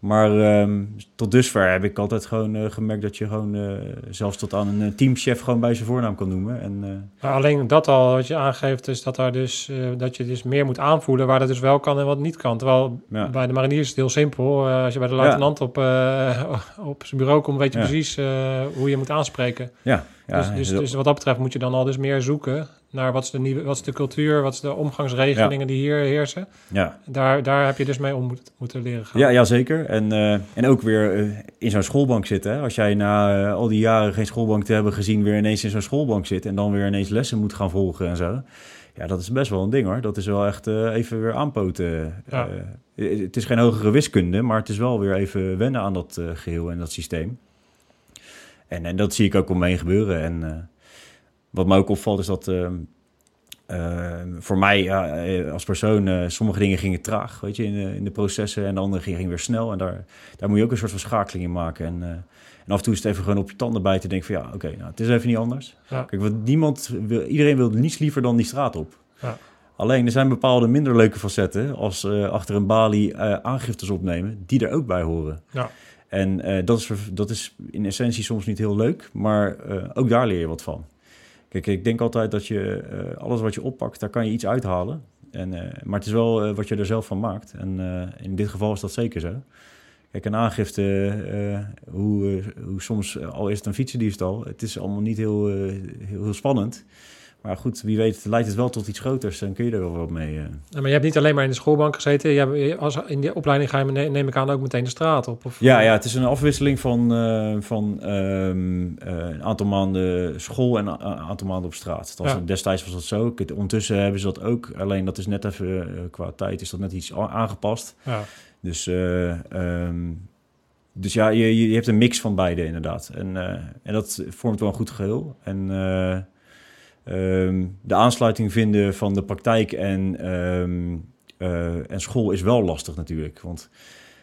Maar um, tot dusver heb ik altijd gewoon uh, gemerkt dat je gewoon uh, zelfs tot aan een teamchef gewoon bij zijn voornaam kan noemen. En, uh... maar alleen dat al wat je aangeeft, is dat, daar dus, dat je dus meer moet aanvoelen waar dat dus wel kan en wat niet kan. Terwijl ja. bij de mariniers is het heel simpel. als je bij de luitenant ja. op, [laughs] op zijn bureau komt, weet je Ja. precies hoe je moet aanspreken. Ja, ja, dus, dus, dus wat dat betreft moet je dan al dus meer zoeken naar wat is de, nieuwe, wat is de cultuur, wat is de omgangsregelingen die hier heersen. ja. Daar, daar heb je dus mee om moet, moeten leren gaan. Ja, ja zeker. En, uh, en ook weer uh, in zo'n schoolbank zitten. Hè? Als jij na uh, al die jaren geen schoolbank te hebben gezien... weer ineens in zo'n schoolbank zit... en dan weer ineens lessen moet gaan volgen en zo. Ja, dat is best wel een ding hoor. Dat is wel echt even weer aanpoten. Ja. het is geen hogere wiskunde... maar het is wel weer even wennen aan dat geheel en dat systeem. En, en dat zie ik ook om me heen gebeuren. En wat mij ook opvalt is dat... Uh, voor mij ja, als persoon, uh, sommige dingen gingen traag, weet je, in de, in de processen en de andere gingen weer snel. En daar, daar moet je ook een soort van schakeling in maken. En, en af en toe is het even gewoon op je tanden bijten en denken van ja, oké, okay, nou, het is even niet anders. Ja. Kijk, want niemand wil, iedereen wil niets liever dan die straat op. Ja. Alleen er zijn bepaalde minder leuke facetten als achter een balie aangiftes opnemen, die er ook bij horen. Ja. En dat, is, dat is in essentie soms niet heel leuk, maar ook daar leer je wat van. Kijk, ik denk altijd dat je uh, alles wat je oppakt, daar kan je iets uithalen. En, eh, maar het is wel eh, wat je er zelf van maakt. En eh, in dit geval is dat zeker zo. Kijk, een aangifte, eh, hoe, eh, hoe soms, al is het een fietsendiefstal, het is allemaal niet heel, eh, heel, heel spannend. Maar goed, wie weet leidt het wel tot iets groters. Dan kun je er wel wat mee. eh. Ja, maar je hebt niet alleen maar in de schoolbank gezeten. Je hebt, als, in die opleiding ga je, ne- neem ik aan, ook meteen de straat op. Of, Ja, ja, het is een afwisseling van, eh, van ehm, eh, een aantal maanden school en een aantal maanden op straat. Dat was, Ja. Destijds was dat zo. Ondertussen hebben ze dat ook. Alleen dat is net even, eh, qua tijd is dat net iets aangepast. Ja. Dus, eh, ehm, dus ja, je, je hebt een mix van beide inderdaad. En, eh, en dat vormt wel een goed geheel. En eh, ehm, de aansluiting vinden van de praktijk en, ehm, eh, en school is wel lastig natuurlijk. Want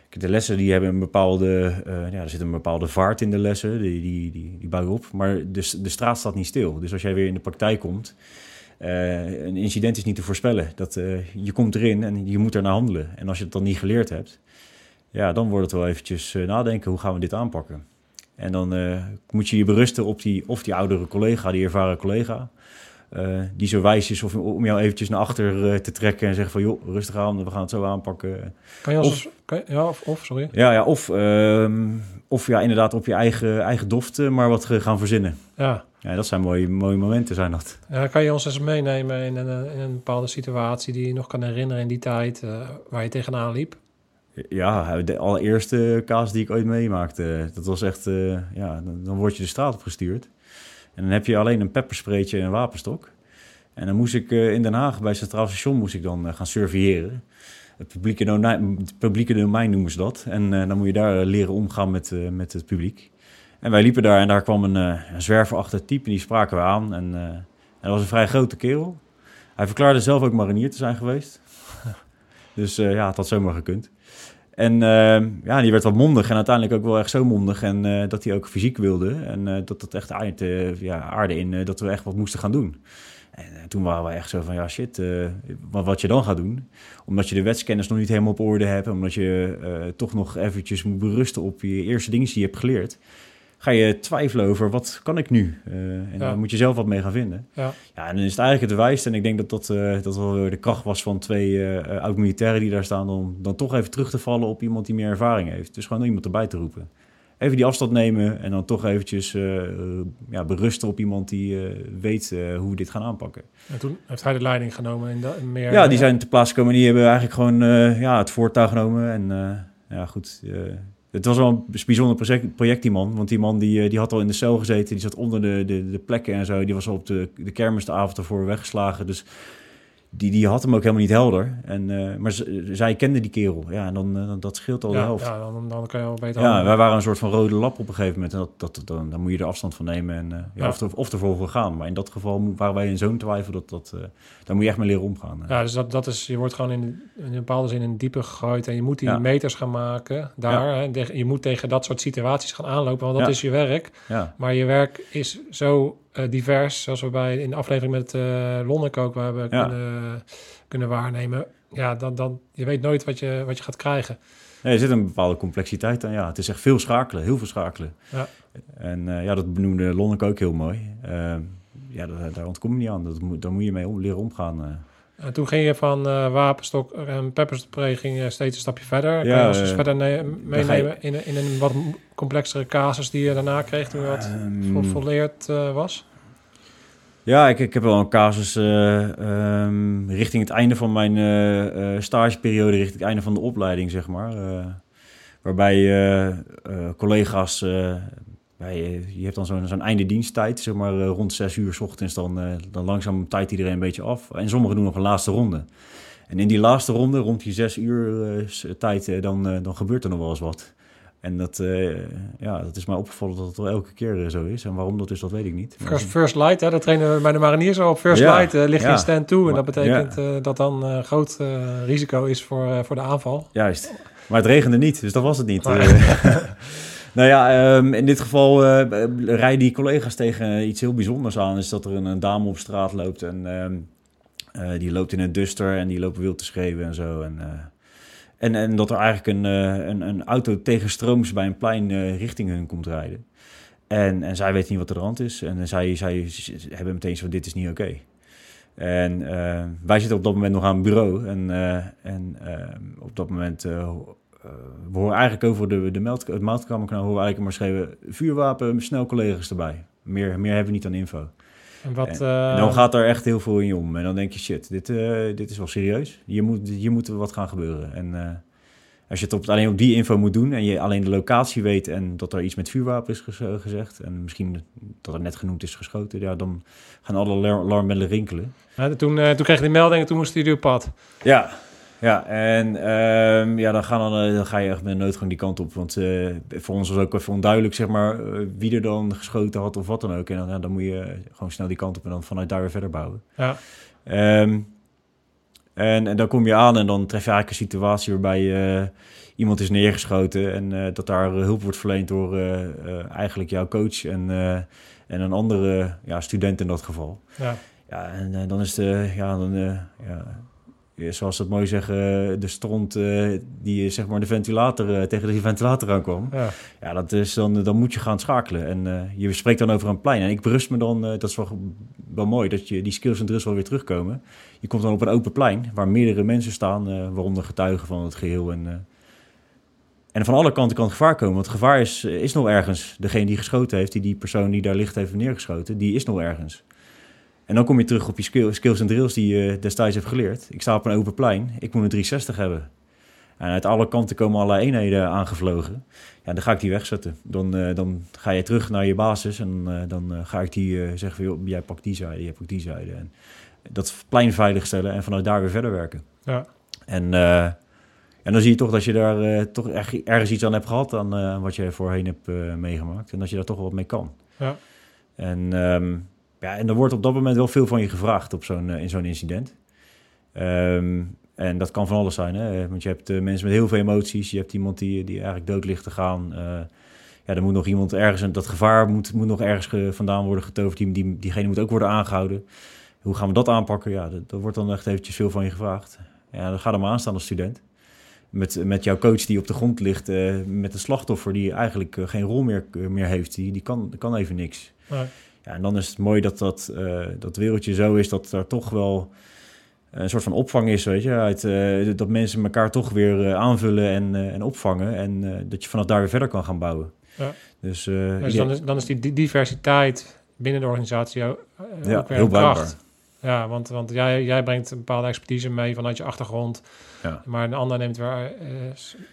de lessen die hebben een bepaalde, eh, ja, er zit een bepaalde vaart in de lessen, die, die, die, die bouwen op. Maar de, de straat staat niet stil. Dus als jij weer in de praktijk komt, eh, een incident is niet te voorspellen. Dat, je komt erin en je moet ernaar handelen. En als je het dan niet geleerd hebt, ja, dan wordt het wel eventjes nadenken, hoe gaan we dit aanpakken? En dan moet je je berusten op die, of die oudere collega, die ervaren collega, eh, die zo wijs is of, om jou eventjes naar achter eh, te trekken en zeggen van, joh, rustig aan, we gaan het zo aanpakken. Kan je ons... Of- kan je- ja, of, of, sorry. Ja, ja of, ehm, of ja, inderdaad op je eigen, eigen doft eh, maar wat gaan verzinnen. Ja. Ja, dat zijn mooie, mooie momenten, zijn dat. Ja, kan je ons eens meenemen in een, in een bepaalde situatie die je nog kan herinneren in die tijd waar je tegenaan liep? Ja, de allereerste kaas die ik ooit meemaakte, dat was echt, ja, dan, dan word je de straat op gestuurd. En dan heb je alleen een pepperspreetje en een wapenstok. En dan moest ik eh, in Den Haag bij Centraal Station moest ik dan eh, gaan surveilleren. Het publieke domein, publieke domein noemen ze dat. En eh, dan moet je daar leren omgaan met, met het publiek. En wij liepen daar en daar kwam een, een zwerverachtig type en die spraken we aan. En, en dat was een vrij grote kerel. Hij verklaarde zelf ook marinier te zijn geweest. [laughs] dus ja, het had zomaar gekund. En eh, ja, die werd wat mondig en uiteindelijk ook wel echt zo mondig. En eh, dat hij ook fysiek wilde. En eh, dat dat echt aarde, ja, aarde in eh, dat we echt wat moesten gaan doen. En eh, toen waren we echt zo van, ja shit, eh, wat, wat je dan gaat doen. Omdat je de wetskennis nog niet helemaal op orde hebt. Omdat je eh, toch nog eventjes moet berusten op je eerste dingen die je hebt geleerd. Ga je twijfelen over, wat kan ik nu? Eh, en Ja. daar moet je zelf wat mee gaan vinden. Ja. Ja, en dan is het eigenlijk het wijst. En ik denk dat dat, eh, dat wel weer de kracht was van twee eh, oud-militairen die daar staan... om dan toch even terug te vallen op iemand die meer ervaring heeft. Dus gewoon iemand erbij te roepen. Even die afstand nemen en dan toch eventjes ja, berusten op iemand die weet hoe we dit gaan aanpakken. En toen heeft hij de leiding genomen in meer... Ja, die zijn te plaats gekomen en die hebben eigenlijk gewoon ja, het voortouw genomen. En ja, goed. Het was wel een bijzonder project, project, die man. Want die man die, eh, die had al in de cel gezeten. Die zat onder de, de, de plekken en zo. Die was al op de, de kermis de avond ervoor weggeslagen. Dus die, die had hem ook helemaal niet helder. En, eh, maar zij kende die kerel. Ja, en dan, dan dat scheelt al de ja, helft. ja, dan, dan kan je wel beter... Ja, wij waren een soort van rode lap op een gegeven moment. En dat, dat, dan, dan moet je er afstand van nemen en eh, ja, Ja. Of, er, of ervoor voor gaan. Maar in dat geval waren wij in zo'n twijfel dat dat... daar moet je echt mee leren omgaan. Ja, dus dat, dat is, je wordt gewoon in, in een bepaalde zin in het diepe gegooid en je moet die Ja. meters gaan maken daar. Hè, je moet tegen dat soort situaties gaan aanlopen, want dat is je werk. ja. Maar je werk is zo divers, zoals we bij in de aflevering met eh Lonneke ook hebben Ja. kunnen, kunnen waarnemen. Ja, dan, dan, je weet nooit wat je, wat je gaat krijgen. Nee, er zit een bepaalde complexiteit aan. Ja, het is echt veel schakelen, heel veel schakelen. Ja. En eh, ja, dat benoemde Lonneke ook heel mooi. Eh, ja, daar, daar ontkom je niet aan. Dat moet, daar moet je mee om, leren omgaan. En toen ging je van eh, wapenstok en pepperspray ging je steeds een stapje verder. Kan Ja, je ons eens eh, verder ga je- meenemen in, een- in een wat complexere casus die je daarna kreeg toen je wat Ehm, vol- volleerd eh, was? Ja, ik, ik heb wel een casus eh, ehm, richting het einde van mijn stageperiode, richting het einde van de opleiding, zeg maar. waarbij collega's, bij, eh, je hebt dan zo'n zo'n einde diensttijd, zeg maar eh, rond zes uur s ochtends, dan, eh, dan langzaam tijd iedereen een beetje af. En sommigen doen nog een laatste ronde. En in die laatste ronde, rond die zes uur eh, tijd, dan, dan gebeurt er nog wel eens wat. En dat, ja, dat is mij opgevallen dat het wel elke keer zo is. En waarom dat is, dat weet ik niet. First, first light, hè, dat trainen we bij de mariniers al op. First Ja, light ligt ja. in stand toe. En dat betekent dat dan groot risico is voor, voor de aanval. Juist. Maar het regende niet, dus dat was het niet. [laughs] Nou ja, ehm, in dit geval eh, rijden die collega's tegen iets heel bijzonders aan. Is dat er een, dame op straat loopt en ehm, eh, die loopt in een duster en die loopt wild te schreeuwen en zo. En, eh, en, en dat er eigenlijk een, een, een auto tegenstrooms bij een plein richting hun komt rijden. En, en zij weet niet wat er aan de hand is. En zij, zij, hebben meteen van, dit is niet oké. En wij zitten op dat moment nog aan het bureau. En, en uh, op dat moment, we horen eigenlijk over de, de meld, het meldkamerkanaal, horen we eigenlijk maar schreven, vuurwapen, snel collega's erbij. Meer, meer hebben we niet aan info. En, wat, en, en dan gaat er echt heel veel in je om. En dan denk je, shit, dit, dit is wel serieus. Hier moet, hier moet wat gaan gebeuren. En als je het op, alleen op die info moet doen en je alleen de locatie weet en dat er iets met vuurwapen is gezegd en misschien dat er net genoemd is geschoten, ja, dan gaan alle alarmbellen rinkelen. Ja, toen, toen kreeg je die melding en toen moest hij op pad. Ja, ja, en uh, ja, dan, gaan dan, dan ga je echt met noodgang die kant op. Want uh, voor ons was ook even onduidelijk, zeg maar, wie er dan geschoten had of wat dan ook. En dan, ja, dan moet je gewoon snel die kant op en dan vanuit daar weer verder bouwen. Ja. Um, en, en, dan kom je aan en dan tref je eigenlijk een situatie waarbij uh, iemand is neergeschoten en uh, dat daar hulp wordt verleend door eigenlijk jouw coach en, en een andere ja, student in dat geval. Ja, ja en dan is de, ja, dan, ja, zoals ze het mooi zeggen, de stront die zeg maar de ventilator tegen de ventilator aankwam. Ja, ja dat is dan, dan moet je gaan schakelen. En je spreekt dan over een plein. En ik berust me dan, dat is wel, wel mooi, dat je die skills en drills wel weer terugkomen. Je komt dan op een open plein waar meerdere mensen staan, waaronder getuigen van het geheel. En, en van alle kanten kan het gevaar komen, want het gevaar is, is nog ergens. Degene die geschoten heeft, die die persoon die daar ligt heeft neergeschoten, die is nog ergens. En dan kom je terug op je skill, skills en drills die je destijds hebt geleerd. Ik sta op een open plein, ik moet een 360 hebben. En uit alle kanten komen allerlei eenheden aangevlogen. Ja, dan ga ik die wegzetten. Dan, uh, dan ga je terug naar je basis en uh, dan uh, ga ik die zeggen: joh, jij pakt die zijde, jij pakt die zijde. En dat plein veiligstellen en vanuit daar weer verder werken. Ja. En, en dan zie je toch dat je daar toch erg, ergens iets aan hebt gehad aan wat je voorheen hebt meegemaakt. En dat je daar toch wel wat mee kan. Ja. En, um, ja, en er wordt op dat moment wel veel van je gevraagd op zo'n, in zo'n incident. Um, en dat kan van alles zijn, hè? want je hebt mensen met heel veel emoties. Je hebt iemand die, die eigenlijk dood ligt te gaan. ja, er moet nog iemand ergens, en dat gevaar moet, moet nog ergens vandaan worden getoverd. Die, die, diegene moet ook worden aangehouden. Hoe gaan we dat aanpakken? Ja, dat, wordt dan echt eventjes veel van je gevraagd. Ja, dan ga er maar aan staan als student. Met, met jouw coach die op de grond ligt, met een slachtoffer die eigenlijk geen rol meer, meer heeft. Die, die kan, kan even niks. Nee. Ja, en dan is het mooi dat dat, dat wereldje zo is dat er toch wel een soort van opvang is, weet je. Uit, dat mensen elkaar toch weer aanvullen en, en opvangen. En dat je vanaf daar weer verder kan gaan bouwen. Ja. Dus, dus dan, is, dan is die diversiteit binnen de organisatie ook, ja, weer heel kracht. Ja, want, want jij, jij brengt een bepaalde expertise mee vanuit je achtergrond. Ja. Maar een ander neemt weer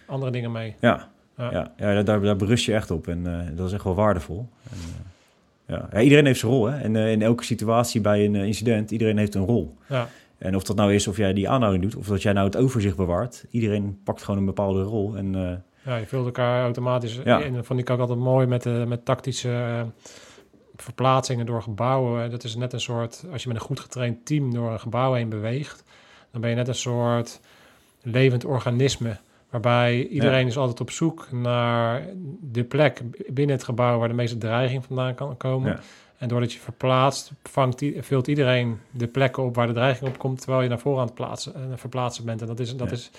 andere dingen mee. Ja, Ja. ja. daar, daar berust je echt op. En dat is echt wel waardevol. En, ja. ja. iedereen heeft zijn rol. Hè? En in elke situatie bij een incident, iedereen heeft een rol. Ja. En of dat nou is of jij die aanhouding doet, of dat jij nou het overzicht bewaart. Iedereen pakt gewoon een bepaalde rol. En, ja, je vult elkaar automatisch Ja. in. Dat vond ik ook altijd mooi met, de met tactische verplaatsingen door gebouwen. Dat is net een soort, als je met een goed getraind team door een gebouw heen beweegt, dan ben je net een soort levend organisme. Waarbij iedereen Ja. is altijd op zoek naar de plek binnen het gebouw waar de meeste dreiging vandaan kan komen. Ja. En doordat je verplaatst, vangt, vult iedereen de plekken op waar de dreiging op komt, terwijl je naar voren aan het plaatsen, eh, verplaatsen bent. En dat is, dat Ja. is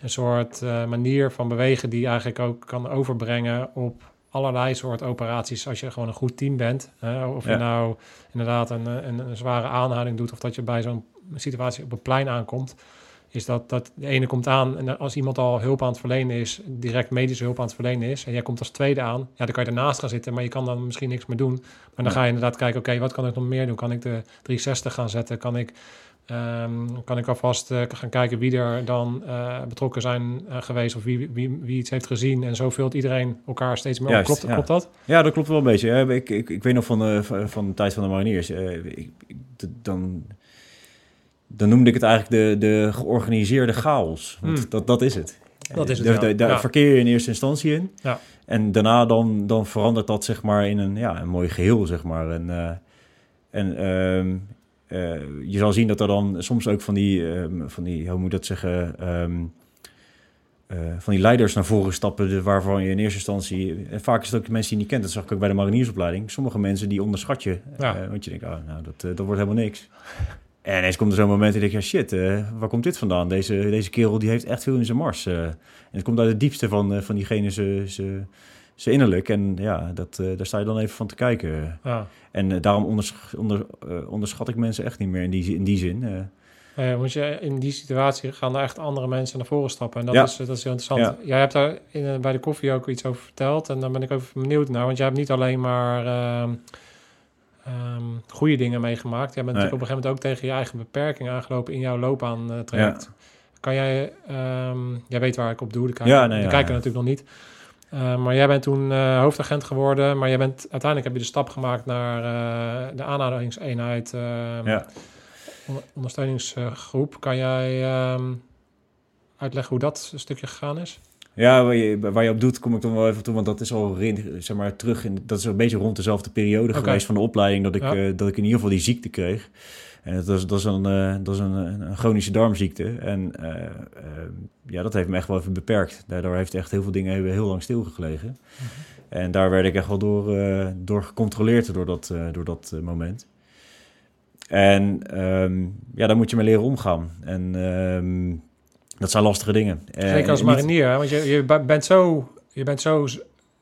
een soort eh, manier van bewegen die je eigenlijk ook kan overbrengen op allerlei soort operaties als je gewoon een goed team bent. Hè? Of je nou inderdaad een, eh, een, een zware aanhouding doet of dat je bij zo'n situatie op een plein aankomt. Is dat, dat de ene komt aan en als iemand al hulp aan het verlenen is, direct medische hulp aan het verlenen is, en jij komt als tweede aan, ja, dan kan je ernaast gaan zitten, maar je kan dan misschien niks meer doen. Maar dan ga je inderdaad kijken, oké, wat kan ik nog meer doen? Kan ik de 360 gaan zetten? Kan ik, ehm, kan ik alvast eh, gaan kijken wie er dan eh, betrokken zijn eh, geweest of wie, wie, wie iets heeft gezien? En zo vult iedereen elkaar steeds meer op. Klopt, ja. klopt dat? Ja, dat klopt wel een beetje. Ik, ik, ik weet nog van, de van de tijd van de mariniers. ik, dan, dan noemde ik het eigenlijk de, de georganiseerde chaos. Want Hmm. dat, dat is het. Dat is het, Daar- ja. daar- Daar Ja. verkeer je in eerste instantie in. Ja. En daarna dan, dan verandert dat zeg maar in een, ja, een mooi geheel, zeg maar. En, eh, en ehm, eh, je zal zien dat er dan soms ook van die, ehm, van die hoe moet ik dat zeggen... ehm, eh, van die leiders naar voren stappen, de- waarvan je in eerste instantie... En vaak is het ook mensen die je niet kent, dat zag ik ook bij de mariniersopleiding. Sommige mensen die onderschat je, Ja. want je denkt, oh, nou, dat, dat wordt helemaal niks. En ineens komt er zo'n moment en denk je, ja, shit, eh, waar komt dit vandaan? Deze, deze kerel die heeft echt veel in zijn mars. eh. en het komt uit het diepste van, eh, van diegene zijn zijn innerlijk. En ja, dat, daar sta je dan even van te kijken. Ja. En daarom onders, onder, onderschat ik mensen echt niet meer in die, in die zin. moet je in die situatie gaan er echt andere mensen naar voren stappen. En dat, Ja. is, dat is heel interessant. Jij hebt daar in, bij de koffie ook iets over verteld. En daar ben ik even benieuwd naar. Want jij hebt niet alleen maar ehm, ehm, goede dingen meegemaakt. Jij bent Nee. natuurlijk op een gegeven moment ook tegen je eigen beperking aangelopen in jouw loopbaan eh traject. Kan jij, ehm, jij weet waar ik op doe, de kijker, Ja, nee, de ja, kijker ja. natuurlijk nog niet. Eh, maar jij bent toen eh, hoofdagent geworden, maar jij bent, uiteindelijk heb je de stap gemaakt naar eh, de aanhoudingseenheid, ehm, Ja. onder- ondersteuningsgroep. Kan jij ehm, uitleggen hoe dat stukje gegaan is? Ja, waar je, waar je op doet, kom ik dan wel even toe. Want dat is al zeg maar, terug. In, dat is een beetje rond dezelfde periode geweest van de opleiding. Dat ik, Ja. eh, dat ik in ieder geval die ziekte kreeg. En dat is, dat is, een, eh, dat is een, een chronische darmziekte. En eh, ja, dat heeft me echt wel even beperkt. Daardoor heeft echt heel veel dingen heel lang stilgelegen. En daar werd ik echt wel door, door gecontroleerd door dat, door dat moment. En ehm, ja, daar moet je mee leren omgaan. En ehm, dat zijn lastige dingen. Eh, Zeker als marinier, hè? want je, je be- bent zo, je bent zo,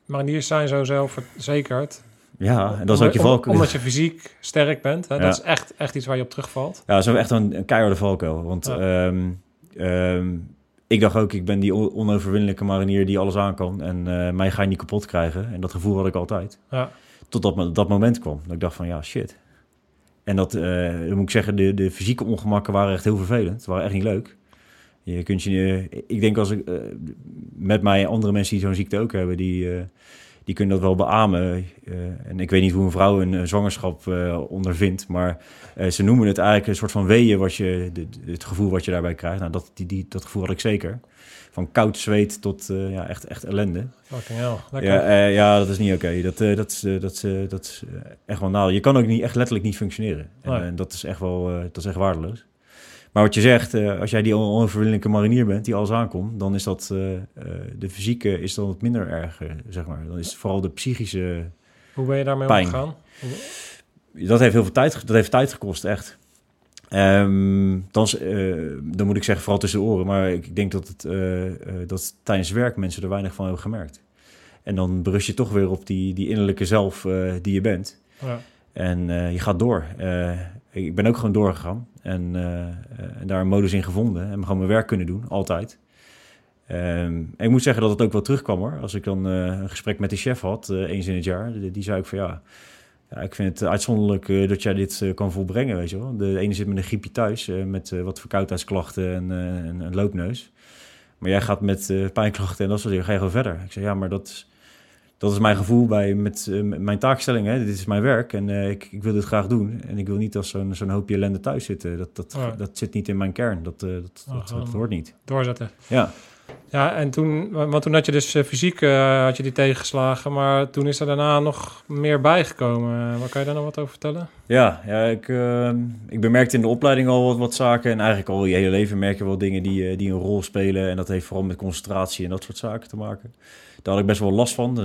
mariniers zijn zo zelfverzekerd. Ja, en dat is ook je valkuil. Omdat je fysiek sterk bent. Hè? Ja. Dat is echt, echt iets waar je op terugvalt. Ja, dat is echt een, een keiharde valkuil. Want Ja. ehm, ehm, ik dacht ook, ik ben die on- onoverwinnelijke marinier die alles aan kan. En eh, mij ga je niet kapot krijgen. En dat gevoel had ik altijd. Ja. Totdat me- dat moment kwam. Dat ik dacht van, ja, shit. En dat, eh, moet ik zeggen, de, de fysieke ongemakken waren echt heel vervelend. Het waren echt niet leuk. Je kunt je, ik denk als ik eh, met mij andere mensen die zo'n ziekte ook hebben, die, eh, die kunnen dat wel beamen. Eh, en ik weet niet hoe een vrouw een, zwangerschap ondervindt, maar ze noemen het eigenlijk een soort van weeën, wat je, de- het gevoel wat je daarbij krijgt. Nou, dat, die, die, dat gevoel had ik zeker. Van koud zweet tot ja, echt, echt ellende. Fucking hell. Lekker. Ja, ja, dat is niet oké. Dat, eh, dat is, dat is, dat is eh, echt wel nadeel. Je kan ook niet echt letterlijk niet functioneren. En, Nee. dat is echt wel dat is echt waardeloos. Maar wat je zegt, eh, als jij die on- onoverwinnelijke marinier bent die alles aankomt, dan is dat eh, eh, de fysieke is dan wat minder erg, zeg maar. Dan is het vooral de psychische. Hoe ben je daarmee Pijn. omgegaan? Dat heeft heel veel tijd, dat heeft tijd gekost, echt. Ehm, dan, dan moet ik zeggen, vooral tussen de oren. Maar ik denk dat, het, dat tijdens werk mensen er weinig van hebben gemerkt. En dan berust je toch weer op die, die innerlijke zelf die je bent. Ja. En je gaat door. Ik ben ook gewoon doorgegaan. En, eh, eh, en daar een modus in gevonden. En gewoon mijn werk kunnen doen, altijd. Ehm, ik moet zeggen dat het ook wel terugkwam hoor. Als ik dan eh, een gesprek met de chef had, eens in het jaar. Die, zei ook van ja, ja ik vind het uitzonderlijk dat jij dit kan volbrengen, weet je wel. De ene zit met een griepje thuis, met wat verkoudheidsklachten en en een loopneus. Maar jij gaat met pijnklachten en dat soort dingen, ga je gewoon verder. Ik zei ja, maar dat dat is mijn gevoel bij met, eh, met mijn taakstelling. Hè. Dit is mijn werk en eh, ik, ik wil dit graag doen. En ik wil niet als zo'n zo'n hoopje ellende thuis zitten. Dat, dat, Ja. dat zit niet in mijn kern. Dat, eh, dat, Oh, dat, dat, hoort niet. Doorzetten. Ja. Ja, en toen, want toen had je dus eh, fysiek eh, had je die tegengeslagen, maar toen is er daarna nog meer bijgekomen. Eh, Waar kan je daar nog wat over vertellen? Ja, ja ik, eh, ik bemerkte in de opleiding al wat, wat zaken. En eigenlijk al je hele leven merk je wel dingen die, die een rol spelen. En dat heeft vooral met concentratie en dat soort zaken te maken. Daar had ik best wel last van.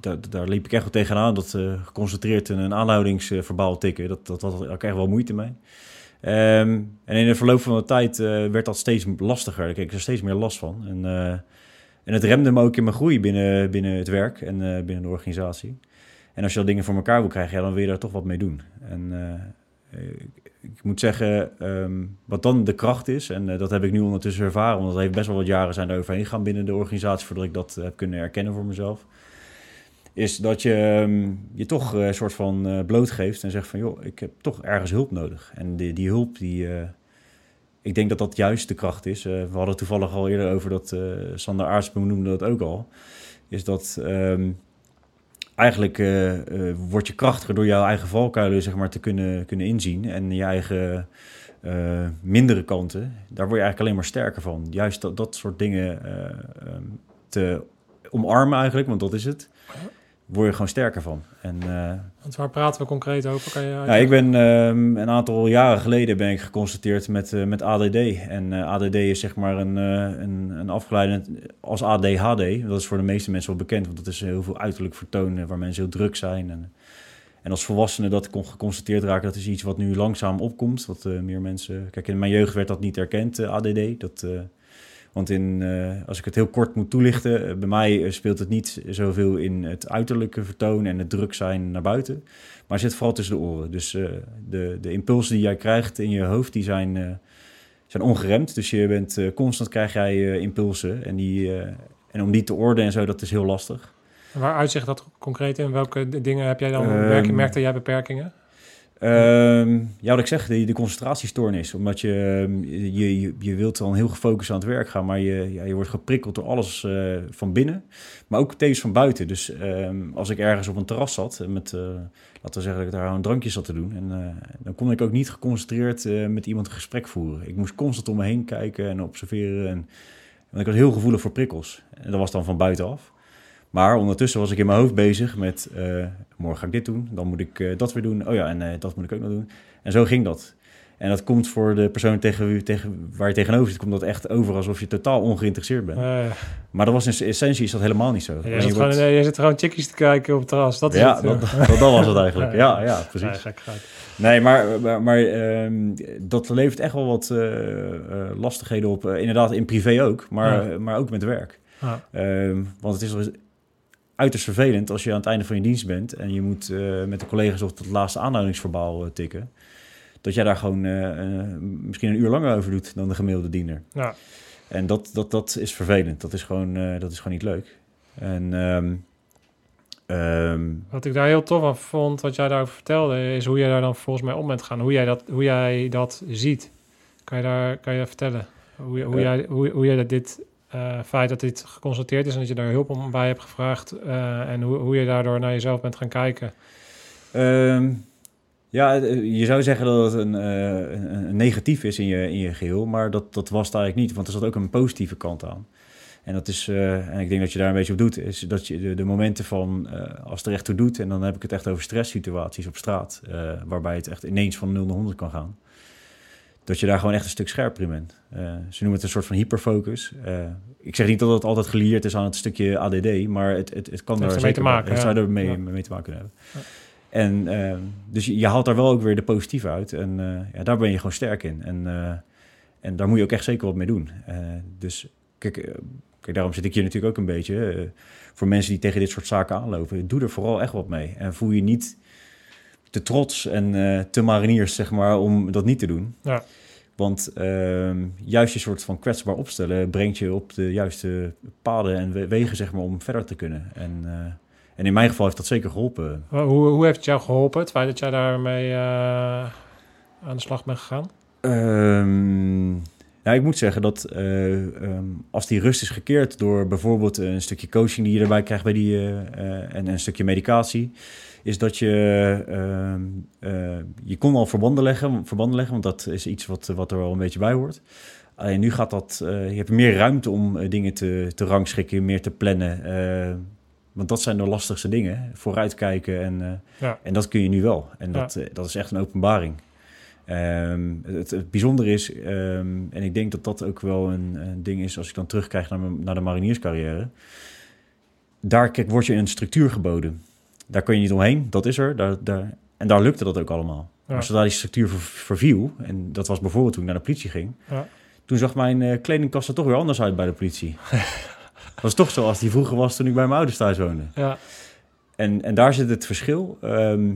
Daar, daar liep ik echt wel tegenaan. Dat geconcentreerd in een aanhoudingsverbaal tikken. Dat, dat had ik echt wel moeite mee. Ehm, en in de verloop van de tijd eh, werd dat steeds lastiger. Daar kreeg ik er steeds meer last van. En, eh, en het remde me ook in mijn groei binnen, binnen het werk en eh, binnen de organisatie. En als je al dingen voor elkaar wil krijgen, dan wil je daar toch wat mee doen. En ik, ik moet zeggen, ehm, wat dan de kracht is, en dat heb ik nu ondertussen ervaren, want dat heeft best wel wat jaren zijn er overheen gegaan binnen de organisatie, voordat ik dat heb kunnen herkennen voor mezelf. Is dat je ehm, je toch eh, een soort van eh, blootgeeft en zegt van, joh, ik heb toch ergens hulp nodig. En die, die hulp, die, eh, ik denk dat dat juist de kracht is. We hadden toevallig al eerder over dat, Sander Aarts benoemde dat ook al. Is dat ehm, eigenlijk word je krachtiger door jouw eigen valkuilen zeg maar, te kunnen, kunnen inzien. En je eigen mindere kanten, daar word je eigenlijk alleen maar sterker van. Juist dat, dat soort dingen eh, ehm, te omarmen eigenlijk, want dat is het. Word je gewoon sterker van. En eh, Want waar praten we concreet over? Kan je ja, ik ben ehm, een aantal jaren geleden ben ik geconstateerd met, eh, met ADD. En eh, ADD is zeg maar een, een, een afgeleide als ADHD. Dat is voor de meeste mensen wel bekend, want dat is heel veel uiterlijk vertoon eh, waar mensen heel druk zijn. En, en als volwassenen dat kon geconstateerd raken, dat is iets wat nu langzaam opkomt. Dat eh, meer mensen. Kijk, in mijn jeugd werd dat niet erkend, ADD. Dat, Want in, eh, als ik het heel kort moet toelichten, eh, bij mij eh, speelt het niet zoveel in het uiterlijke vertoon en het druk zijn naar buiten. Maar zit vooral tussen de oren. Dus de, de impulsen die jij krijgt in je hoofd, die zijn, zijn ongeremd. Dus je bent constant krijg jij impulsen. En, die, en om die te ordenen en zo, dat is heel lastig. Waar uitzicht dat concreet in? Welke dingen heb jij dan? Merk, merkte jij beperkingen? Ehm, ja, wat ik zeg, de, concentratiestoornis. Omdat je, ehm, je, je, je wilt dan heel gefocust aan het werk gaan, maar je, ja, je wordt geprikkeld door alles eh, van binnen, maar ook tevens van buiten. Dus ehm, als ik ergens op een terras zat, met, eh, laten we zeggen dat ik daar een drankje zat te doen, en eh, dan kon ik ook niet geconcentreerd met iemand een gesprek voeren. Ik moest constant om me heen kijken en observeren. En, want ik was heel gevoelig voor prikkels. En dat was dan van buitenaf. Maar ondertussen was ik in mijn hoofd bezig met... eh, morgen ga ik dit doen, dan moet ik eh, dat weer doen. Oh ja, en eh, dat moet ik ook nog doen. En zo ging dat. En dat komt voor de persoon tegen, wie- tegen, waar je tegenover zit... komt dat echt over alsof je totaal ongeïnteresseerd bent. Maar dat was in essentie is dat helemaal niet zo. je, Alleen zit je gewoon, je zit gewoon chickies te kijken op het terras. Dat is ja, het. dat, [laughs] dat, dat was het eigenlijk. Ja, ja, precies. Nee, maar, maar, maar, ehm, dat levert echt wel wat lastigheden op. Inderdaad, in privé ook, maar, Ja. maar ook met werk. Ja. Ehm, want het is uiterst vervelend als je aan het einde van je dienst bent en je moet eh, met de collega's op het laatste aanhoudingsverbaal eh, tikken. Dat jij daar gewoon eh, misschien een uur langer over doet dan de gemiddelde diener. Ja. En dat, dat, dat is vervelend. Dat is gewoon, dat is gewoon niet leuk. En ehm, ehm, Wat ik daar heel tof aan vond, wat jij daarover vertelde, is hoe jij daar dan volgens mij om bent gaan. Hoe jij dat, hoe jij dat ziet. Kan je daar kan je dat vertellen? Hoe, hoe, jij, hoe, hoe jij dat dit eh, feit dat dit geconstateerd is en dat je daar hulp om bij hebt gevraagd eh, en hoe, hoe je daardoor naar jezelf bent gaan kijken. Ehm, ja, eh, je zou zeggen dat het een, een, negatief is in je, in je geheel, maar dat, dat was het eigenlijk niet, want er zat ook een positieve kant aan. En dat is, en ik denk dat je daar een beetje op doet, is dat je de, de momenten van als het er echt toe doet, en dan heb ik het echt over stresssituaties op straat, waarbij het echt ineens van 0 naar 100 kan gaan. Dat je daar gewoon echt een stuk scherper in bent. Eh, ze noemen het een soort van hyperfocus. Eh, ik zeg niet dat het altijd gelieerd is aan het stukje ADD, maar het, het, het kan daar zeker te maken, ja. zou er mee, Ja. mee te maken hebben. Ja. En ehm, dus je, je haalt daar wel ook weer de positieve uit. En eh, ja, daar ben je gewoon sterk in. En, en daar moet je ook echt zeker wat mee doen. Dus kijk, kijk, daarom zit ik hier natuurlijk ook een beetje. voor mensen die tegen dit soort zaken aanlopen, doe er vooral echt wat mee. En voel je niet te trots en eh, te mariniers, zeg maar, om dat niet te doen. Ja. Want ehm, juist je soort van kwetsbaar opstellen brengt je op de juiste paden en we- wegen, zeg maar, om verder te kunnen. En, eh, en in mijn geval heeft dat zeker geholpen. Hoe, hoe heeft het jou geholpen, het feit dat jij daarmee eh, aan de slag bent gegaan? Nou, ik moet zeggen dat eh, ehm, als die rust is gekeerd door bijvoorbeeld een stukje coaching die je erbij krijgt bij die, en een stukje medicatie, is dat je, ehm, eh, je kon al verbanden leggen, verbanden leggen, want dat is iets wat, wat er wel een beetje bij hoort. Alleen nu gaat dat, eh, je hebt meer ruimte om eh, dingen te, te rangschikken, meer te plannen. want dat zijn de lastigste dingen, vooruitkijken en, Ja. en dat kun je nu wel. En Ja. dat, dat is echt een openbaring. Ehm, het, het bijzondere is, ehm, en ik denk dat dat ook wel een, een ding is als ik dan terugkrijg naar, mijn- naar de marinierscarrière. Daar kijk, wordt je een structuur geboden. Daar kun je niet omheen, dat is er. Daar, daar, en daar lukte dat ook allemaal. Ja. Maar zodra die structuur ver- verviel, en dat was bijvoorbeeld toen ik naar de politie ging, Ja. toen zag mijn eh, kledingkast er toch weer anders uit bij de politie. dat [laughs] was toch zoals die vroeger was toen ik bij mijn ouders thuis woonde. Ja, En, en daar zit het verschil. Ehm,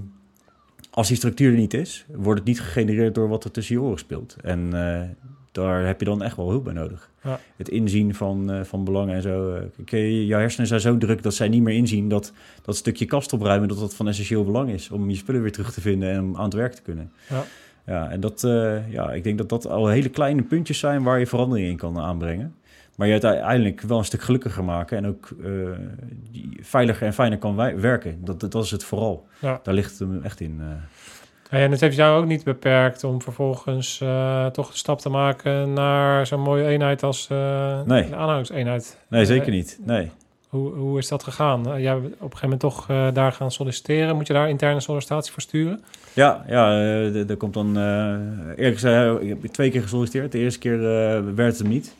als die structuur er niet is, wordt het niet gegenereerd door wat er tussen je oren speelt. En eh, daar heb je dan echt wel hulp bij nodig. Ja. Het inzien van, eh, van belangen en zo. eh, eh, jouw hersenen zijn zo druk dat zij niet meer inzien dat dat stukje kast opruimen, dat dat van essentieel belang is. Om je spullen weer terug te vinden en om aan het werk te kunnen. Ja. Ja, en dat, eh, ja, ik denk dat dat al hele kleine puntjes zijn waar je verandering in kan aanbrengen. Maar je uiteindelijk wel een stuk gelukkiger maken en ook veiliger en fijner kan werken. Dat, dat, is het vooral. Ja. Daar ligt het hem echt in. En het heeft jou ook niet beperkt om vervolgens eh, toch de stap te maken naar zo'n mooie eenheid als eh Nee. de aanhoudingseenheid. Nee, Eh, zeker niet. Nee. Hoe, hoe is dat gegaan? Jij op een gegeven moment toch daar gaan solliciteren. Moet je daar interne sollicitatie voor sturen? Ja, ja er- komt dan... eerlijk gezegd, ik heb twee keer gesolliciteerd. De eerste keer werd het hem niet.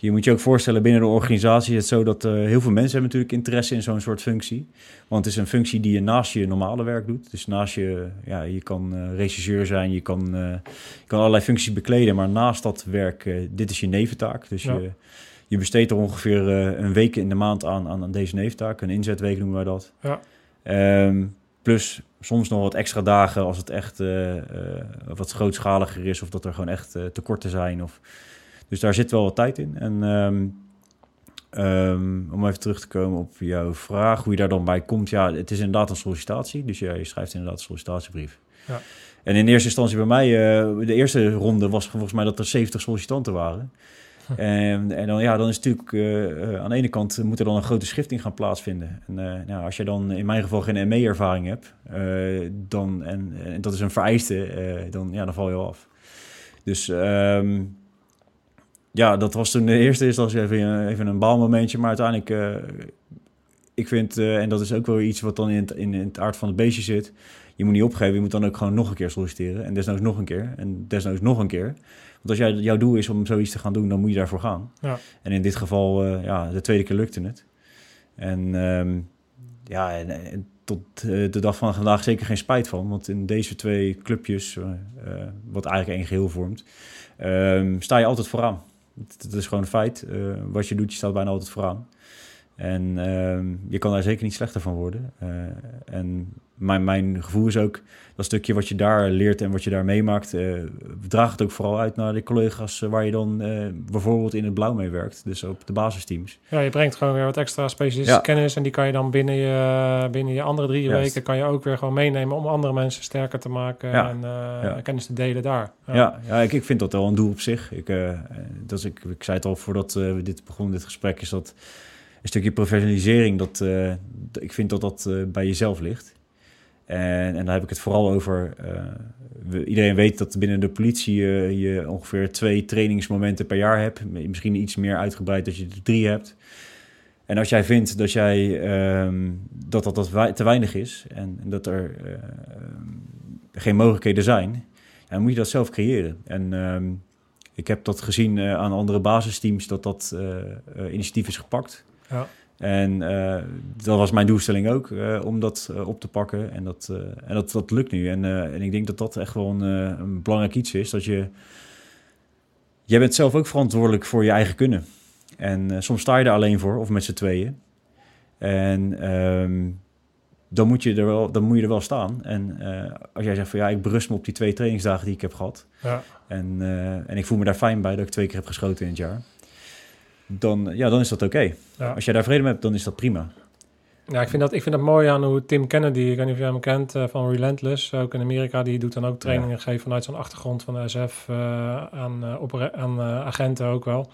Je moet je ook voorstellen, binnen de organisatie is het zo dat uh, heel veel mensen hebben natuurlijk interesse in zo'n soort functie. Want het is een functie die je naast je normale werk doet. Dus naast je, ja, je kan uh, regisseur zijn, je kan, uh, je kan allerlei functies bekleden, maar naast dat werk, dit is je neventaak. Dus ja. je, je besteedt er ongeveer een week in de maand aan, aan, aan deze neventaak. Een inzetweek noemen wij dat. Ja. Um, plus soms nog wat extra dagen als het echt wat grootschaliger is of dat er gewoon echt tekorten zijn of... Dus daar zit wel wat tijd in. En um, um, om even terug te komen op jouw vraag, hoe je daar dan bij komt. Ja, het is inderdaad een sollicitatie. Dus ja, je schrijft inderdaad een sollicitatiebrief. Ja. En in eerste instantie bij mij, uh, de eerste ronde was volgens mij dat er 70 sollicitanten waren. En, en, dan, ja, dan is natuurlijk uh, aan de ene kant moet er dan een grote schifting gaan plaatsvinden. En uh, nou, als je dan in mijn geval geen ME-ervaring hebt, dan, en, en, dat is een vereiste, dan, ja, dan val je af. Dus um, ja, dat was toen de eerste instantie even, even een baalmomentje. Maar uiteindelijk, uh, ik vind, uh, en dat is ook wel iets wat dan in het, in, het aard van het beestje zit. Je moet niet opgeven, je moet dan ook gewoon nog een keer solliciteren. En desnoods nog een keer. En desnoods nog een keer. Want als jij, jouw doel is om zoiets te gaan doen, dan moet je daarvoor gaan. Ja. En in dit geval, uh, ja, de tweede keer lukte het. En um, ja, en, en tot de dag van vandaag zeker geen spijt van. Want in deze twee clubjes, wat eigenlijk één geheel vormt, um, sta je altijd vooraan. Het, is gewoon een feit. Uh, wat je doet, je staat bijna altijd vooraan. En uh, je kan daar zeker niet slechter van worden. Uh, en mijn, mijn gevoel is ook dat stukje wat je daar leert en wat je daar meemaakt, uh, draagt het ook vooral uit naar de collega's waar je dan bijvoorbeeld in het blauw mee werkt. Dus op de basisteams. Ja, je brengt gewoon weer wat extra specialistische ja. kennis en die kan je dan binnen je, binnen je andere drie Juist. weken kan je ook weer gewoon meenemen om andere mensen sterker te maken ja. en ja. kennis te delen daar. Ja, ja, ik, ik vind dat wel een doel op zich. Ik, dat is, ik, ik zei het al voordat we dit begonnen, dit gesprek, is dat een stukje professionalisering, dat, uh, ik vind dat dat uh, bij jezelf ligt. En, en daar heb ik het vooral over. We, iedereen weet dat binnen de politie je ongeveer twee trainingsmomenten per jaar hebt. Misschien iets meer uitgebreid dat je er drie hebt. En als jij vindt dat jij um, dat, dat, dat te weinig is en, dat er geen mogelijkheden zijn, dan moet je dat zelf creëren. En um, ik heb dat gezien aan andere basisteams dat dat initiatief is gepakt. Ja. En uh, dat was mijn doelstelling ook, uh, om dat uh, op te pakken. En dat, en dat, dat lukt nu. En, en ik denk dat dat echt wel een, een, belangrijk iets is. Dat je... Jij bent zelf ook verantwoordelijk voor je eigen kunnen. En soms sta je er alleen voor, of met z'n tweeën. En um, dan, moet je er wel, dan moet je er wel staan. En als jij zegt van ja, ik berust me op die twee trainingsdagen die ik heb gehad. Ja. En, en ik voel me daar fijn bij dat ik twee keer heb geschoten in het jaar dan, ja, dan is dat oké. Ja. Als jij daar vrede mee hebt, dan is dat prima. Ja, ik vind dat, ik vind dat mooi aan hoe Tim Kennedy, ik weet niet of jij hem kent, uh, van Relentless, ook in Amerika, die doet dan ook trainingen ja. geven vanuit zijn achtergrond van de SF uh, aan, uh, aan agenten ook wel.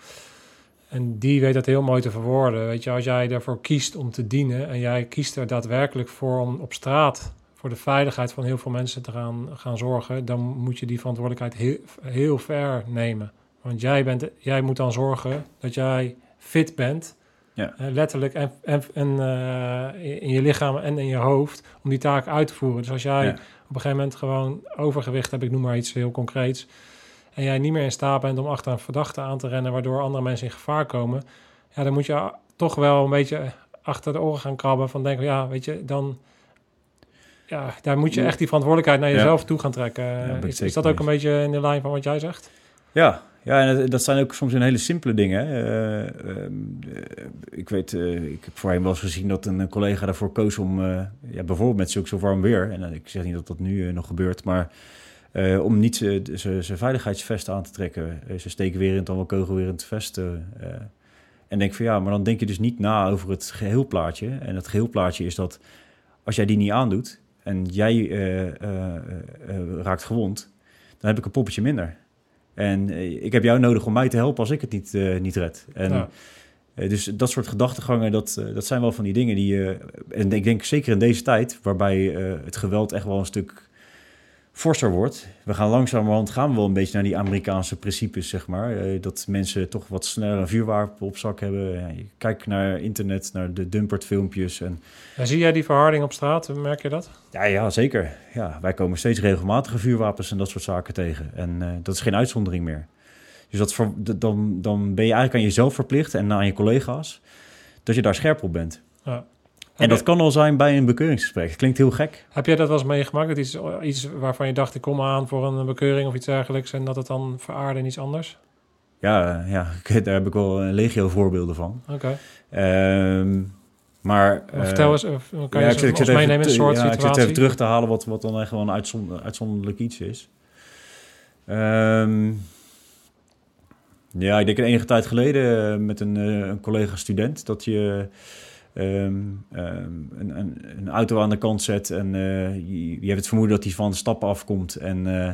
En die weet dat heel mooi te verwoorden. Weet je, als jij ervoor kiest om te dienen en jij kiest er daadwerkelijk voor om op straat voor de veiligheid van heel veel mensen te gaan, gaan zorgen, dan moet je die verantwoordelijkheid heel, heel ver nemen. Want jij, bent, jij moet dan zorgen dat jij fit bent. Ja. Uh, letterlijk en, en, en uh, in je lichaam en in je hoofd om die taak uit te voeren. Dus als jij op een gegeven moment gewoon overgewicht hebt, ik noem maar iets heel concreets, en jij niet meer in staat bent om achter een verdachte aan te rennen, waardoor andere mensen in gevaar komen, ja, dan moet je toch wel een beetje achter de oren gaan krabben van denken, ja, weet je, dan ja, daar moet je echt die verantwoordelijkheid naar jezelf toe gaan trekken. Ja, is, is, dat ook een beetje in de lijn van wat jij zegt? Ja, ja, en dat zijn ook soms een hele simpele dingen. Uh, uh, ik weet, uh, ik heb voorheen wel eens gezien dat een collega daarvoor koos om, ja, bijvoorbeeld met zulk zo warm weer, en ik zeg niet dat dat nu nog gebeurt, maar om niet zijn veiligheidsvest aan te trekken. ze steken weer in het allemaal kogel weer in het vest. en denk van ja, maar dan denk je dus niet na over het geheelplaatje. En het geheelplaatje is dat als jij die niet aandoet en jij raakt gewond, dan heb ik een poppetje minder. En eh, ik heb jou nodig om mij te helpen als ik het niet, uh, niet red. En, ja. uh, dus dat soort gedachtegangen, dat, dat zijn wel van die dingen die... Uh, en ik denk zeker in deze tijd, waarbij het geweld echt wel een stuk forser wordt. We gaan langzamerhand gaan we wel een beetje naar die Amerikaanse principes, zeg maar. Uh, dat mensen toch wat sneller een vuurwapen op zak hebben. Ja, je kijkt naar internet, naar de dumpert filmpjes. En... en zie jij die verharding op straat? Merk je dat? Ja, ja zeker. Ja, wij komen steeds regelmatige vuurwapens en dat soort zaken tegen. En uh, dat is geen uitzondering meer. Dus dat dan, dan ben je eigenlijk aan jezelf verplicht en aan je collega's dat je daar scherp op bent. Ja. En dat kan al zijn bij een bekeuringsgesprek. Klinkt heel gek. Heb jij dat wel eens meegemaakt? Dat iets, iets waarvan je dacht, ik kom aan voor een bekeuring of iets dergelijks... en dat het dan veraarde in iets anders? Ja, eh, ja [laughs] daar heb ik wel een legio voorbeelden van. Oké. Ehm, maar... Maar eh, Vertel eens, of, kan je ons even meenemen in een soort ja, ik zit situatie? even terug te halen wat, wat dan echt wel een uitzon- uitzonderlijk iets is. Ehm, ja, ik denk enige tijd geleden eh, met een, eh, een collega-student dat je ehm, ehm, een, een, een auto aan de kant zet en eh, je, je hebt het vermoeden dat hij van de stappen afkomt en, eh,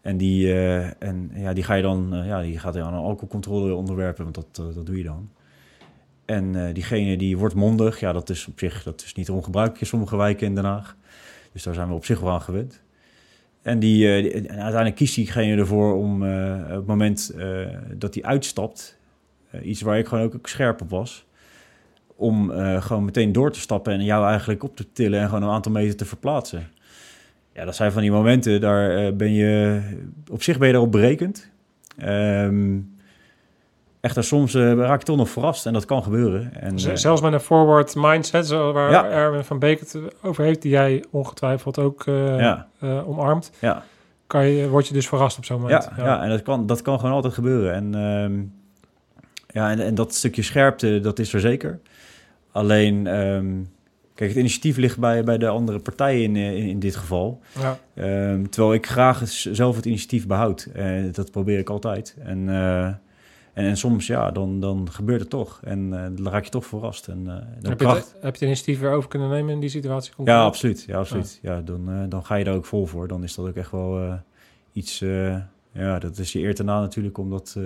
en, die, eh, en ja, die ga je dan, ja, die gaat je aan een alcoholcontrole onderwerpen, want dat, dat doe je dan. En diegene die wordt mondig, ja, dat is op zich dat is niet ongebruikelijk in sommige wijken in Den Haag. Dus daar zijn we op zich wel aan gewend. En, die, uiteindelijk kiest diegene ervoor om op het moment dat hij uitstapt, iets waar ik gewoon ook scherp op was, om eh, gewoon meteen door te stappen en jou eigenlijk op te tillen en gewoon een aantal meter te verplaatsen. Ja, dat zijn van die momenten, daar eh, ben je, op zich ben je daarop berekend. Ehm echter, soms eh, raak je toch nog verrast en dat kan gebeuren. En, Zelfs met een forward mindset, zo waar Ja. Erwin van Beek het over heeft... die jij ongetwijfeld ook ja, omarmt... ja. Kan je, word je dus verrast op zo'n moment. Ja, ja. en dat kan, dat kan gewoon altijd gebeuren. En, ehm, ja, en, en dat stukje scherpte, dat is er zeker. Alleen, ehm, kijk, het initiatief ligt bij, bij de andere partijen in, in, in dit geval. Ja. Ehm, terwijl ik graag zelf het initiatief behoud. Eh, dat probeer ik altijd. En, eh, en, en soms, ja, dan, dan gebeurt het toch. En eh, dan raak je toch verrast. En, eh, dan Heb, je het, heb je het initiatief weer over kunnen nemen in die situatie? Ja, absoluut. Ja, absoluut. Ja. dan, eh, dan ga je daar ook vol voor. Dan is dat ook echt wel eh, iets... eh, ja, dat is je eer te na natuurlijk, omdat eh,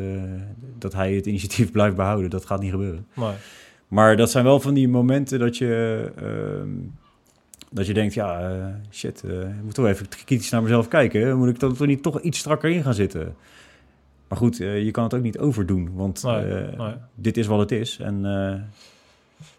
dat hij het initiatief blijft behouden. Dat gaat niet gebeuren. Nee. Maar dat zijn wel van die momenten dat je... ehm, dat je denkt, ja, eh, shit, eh, ik moet toch even kritisch naar mezelf kijken. Moet ik dan toch niet toch iets strakker in gaan zitten? Maar goed, eh, je kan het ook niet overdoen, want Nee, nee. dit is wat het is. En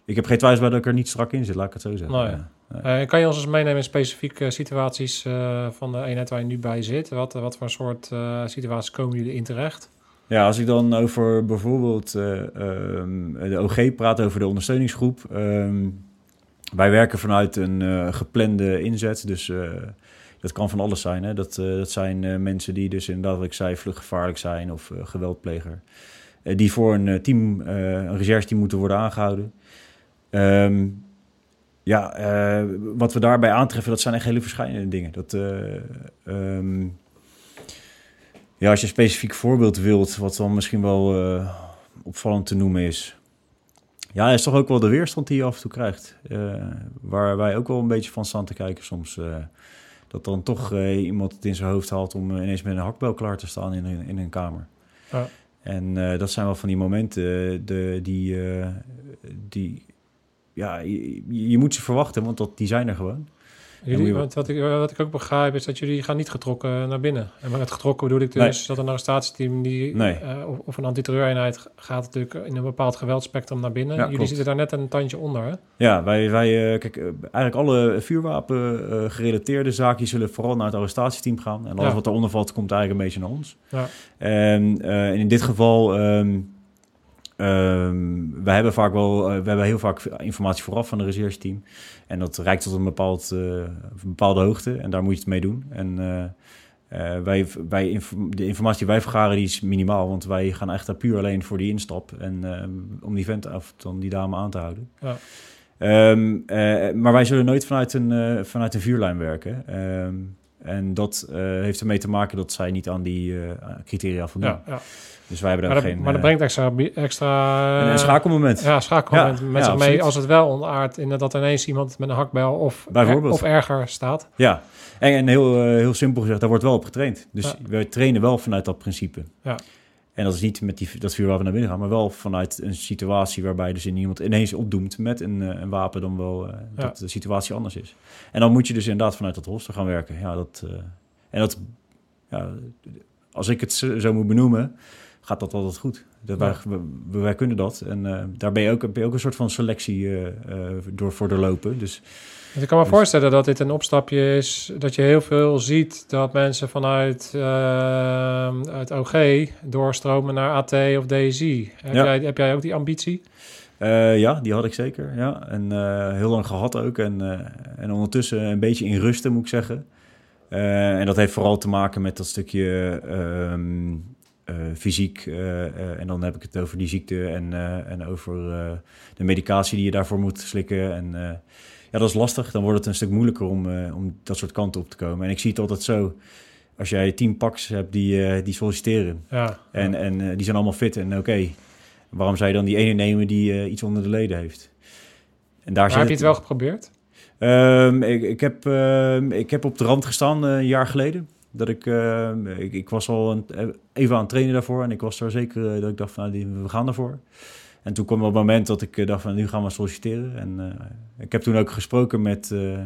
ik heb geen twijfel bij dat ik er niet strak in zit, laat ik het zo zeggen. Nee. Ja. Kan je ons eens meenemen in specifieke situaties van de eenheid waar je nu bij zit? Wat, wat voor soort situaties komen jullie in terecht? Ja, als ik dan over bijvoorbeeld eh, ehm, de OG praat, over de ondersteuningsgroep. ehm, wij werken vanuit een eh, geplande inzet, dus eh, dat kan van alles zijn. Hè? Dat, dat zijn mensen die dus inderdaad, wat ik zei, vluchtgevaarlijk zijn of geweldpleger. Die voor een team, een reserveteam moeten worden aangehouden. Ehm, ja, wat we daarbij aantreffen, dat zijn echt hele verschillende dingen. Dat, ja, als je een specifiek voorbeeld wilt, wat dan misschien wel eh, opvallend te noemen is. Ja, is toch ook wel de weerstand die je af en toe krijgt. Eh, waar wij ook wel een beetje van staan te kijken soms. eh, dat dan toch iemand het in zijn hoofd haalt om ineens met een hakbel klaar te staan in, een- in een kamer. Ja. En dat zijn wel van die momenten de, die, die ja, je, je moet ze verwachten, want dat, die zijn er gewoon. Jullie, want wat, ik, wat ik ook begrijp is dat jullie gaan niet getrokken naar binnen. En met getrokken bedoel ik dus dat een arrestatieteam die, Nee. eh, of, of een antiterreureenheid gaat natuurlijk in een bepaald geweldspectrum naar binnen. Ja, jullie klopt. zitten daar net een tandje onder. Hè? Ja, wij, wij eh, kijk, eh, eigenlijk alle vuurwapen gerelateerde zaken zullen vooral naar het arrestatieteam gaan. En alles Ja. wat eronder valt, komt eigenlijk een beetje naar ons. Ja. En, en in dit geval, wij hebben vaak wel, we hebben heel vaak informatie vooraf van het reserveteam. En dat reikt tot een, bepaald, eh, een bepaalde hoogte en daar moet je het mee doen. En eh, eh, wij, wij, inf- de informatie die wij vergaren, die is minimaal, want wij gaan echt daar puur alleen voor die instap. En eh, om die vent af, dan die dame aan te houden. Ja. Ehm, eh, maar wij zullen nooit vanuit een, vanuit een vuurlijn werken. Ehm, en dat heeft ermee te maken dat zij niet aan die criteria voldoen. Ja, ja. Dus wij hebben Maar, daar dat, geen... maar dat eh, brengt extra, extra een, schakelmoment. Ja, schakelmoment Ja, met ja, zich mee als het wel ontaart in dat ineens iemand met een hakbel of, Bijvoorbeeld. of erger staat. Ja, en, en heel, eh, heel simpel gezegd, daar wordt wel op getraind. Dus Ja. wij trainen wel vanuit dat principe. Ja. En dat is niet met die, dat vuur waar we naar binnen gaan, maar wel vanuit een situatie waarbij dus iemand ineens opdoemt met een, eh, een wapen, dan wel Ja. dat de situatie anders is. En dan moet je dus inderdaad vanuit dat holster gaan werken. Ja, dat, en dat, ja, als ik het zo moet benoemen, gaat dat altijd goed. Dat wij, wij, wij kunnen dat. En eh, daar ben je, ook, ben je ook een soort van selectie eh, eh, door voor doorlopen. Dus Dus ik kan me Dus- voorstellen dat dit een opstapje is, dat je heel veel ziet dat mensen vanuit het OG doorstromen naar AT of DSI. Heb, Ja. jij, heb jij ook die ambitie? Ja, die had ik zeker. Ja. En heel lang gehad ook. En, en ondertussen een beetje in rusten, moet ik zeggen. En dat heeft vooral te maken met dat stukje ehm, eh, fysiek. eh, eh, en dan heb ik het over die ziekte en, eh, en over eh, de medicatie die je daarvoor moet slikken. En eh, ja, dat is lastig. Dan wordt het een stuk moeilijker om, eh, om dat soort kanten op te komen. En ik zie het altijd zo. Als jij tien paks hebt die, eh, die solliciteren Ja. en, en eh, die zijn allemaal fit en oké. Waarom zou je dan die ene nemen die eh, iets onder de leden heeft? En daar zit heb je het wel geprobeerd? Ehm, ik, ik, heb, ehm, ik heb op de rand gestaan eh, een jaar geleden. Dat ik, ehm, ik, ik was al een, eh, even aan het trainen daarvoor. En ik was daar zeker eh, dat ik dacht van nou, we gaan daarvoor. En toen kwam het moment dat ik eh, dacht van nu gaan we solliciteren. En eh, ik heb toen ook gesproken met, eh,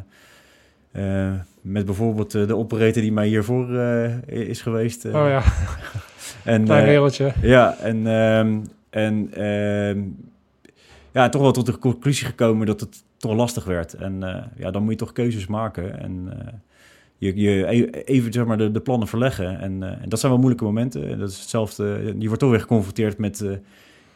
eh, met bijvoorbeeld eh, de operator die mij hiervoor eh, is geweest. eh. oh ja, [laughs] en, klein eh, wereldje. ja, en, ehm, en ehm, ja, toch wel tot de conclusie gekomen dat het toch lastig werd. En eh, ja, dan moet je toch keuzes maken en eh, je, je e- even zeg maar, de, de plannen verleggen. En, eh, en dat zijn wel moeilijke momenten. En Dat is hetzelfde. Je wordt toch weer geconfronteerd met eh,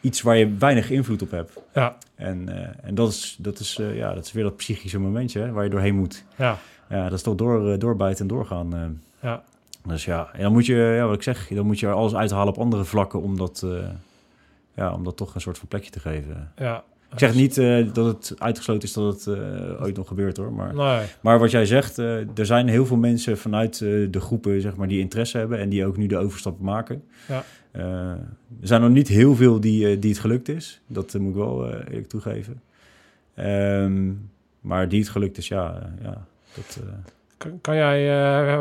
iets waar je weinig invloed op hebt. Ja, En, eh, en dat, is, dat, is, ja, dat is weer dat psychische momentje hè, waar je doorheen moet. ja, Ja, dat is toch door, doorbijten en doorgaan. ja. Dus ja, en dan moet je, ja, wat ik zeg, dan moet je er alles uithalen op andere vlakken om dat, ja, om dat toch een soort van plekje te geven. ja. Ik zeg niet eh, dat het uitgesloten is dat het eh, ooit nog gebeurt hoor. Maar, Nee, maar wat jij zegt, eh, er zijn heel veel mensen vanuit de groepen zeg maar, die interesse hebben en die ook nu de overstap maken. Ja. Er zijn nog niet heel veel die, die het gelukt is. Dat moet ik wel eerlijk toegeven. Ehm, maar die het gelukt is, ja. ja dat, Kan, kan jij,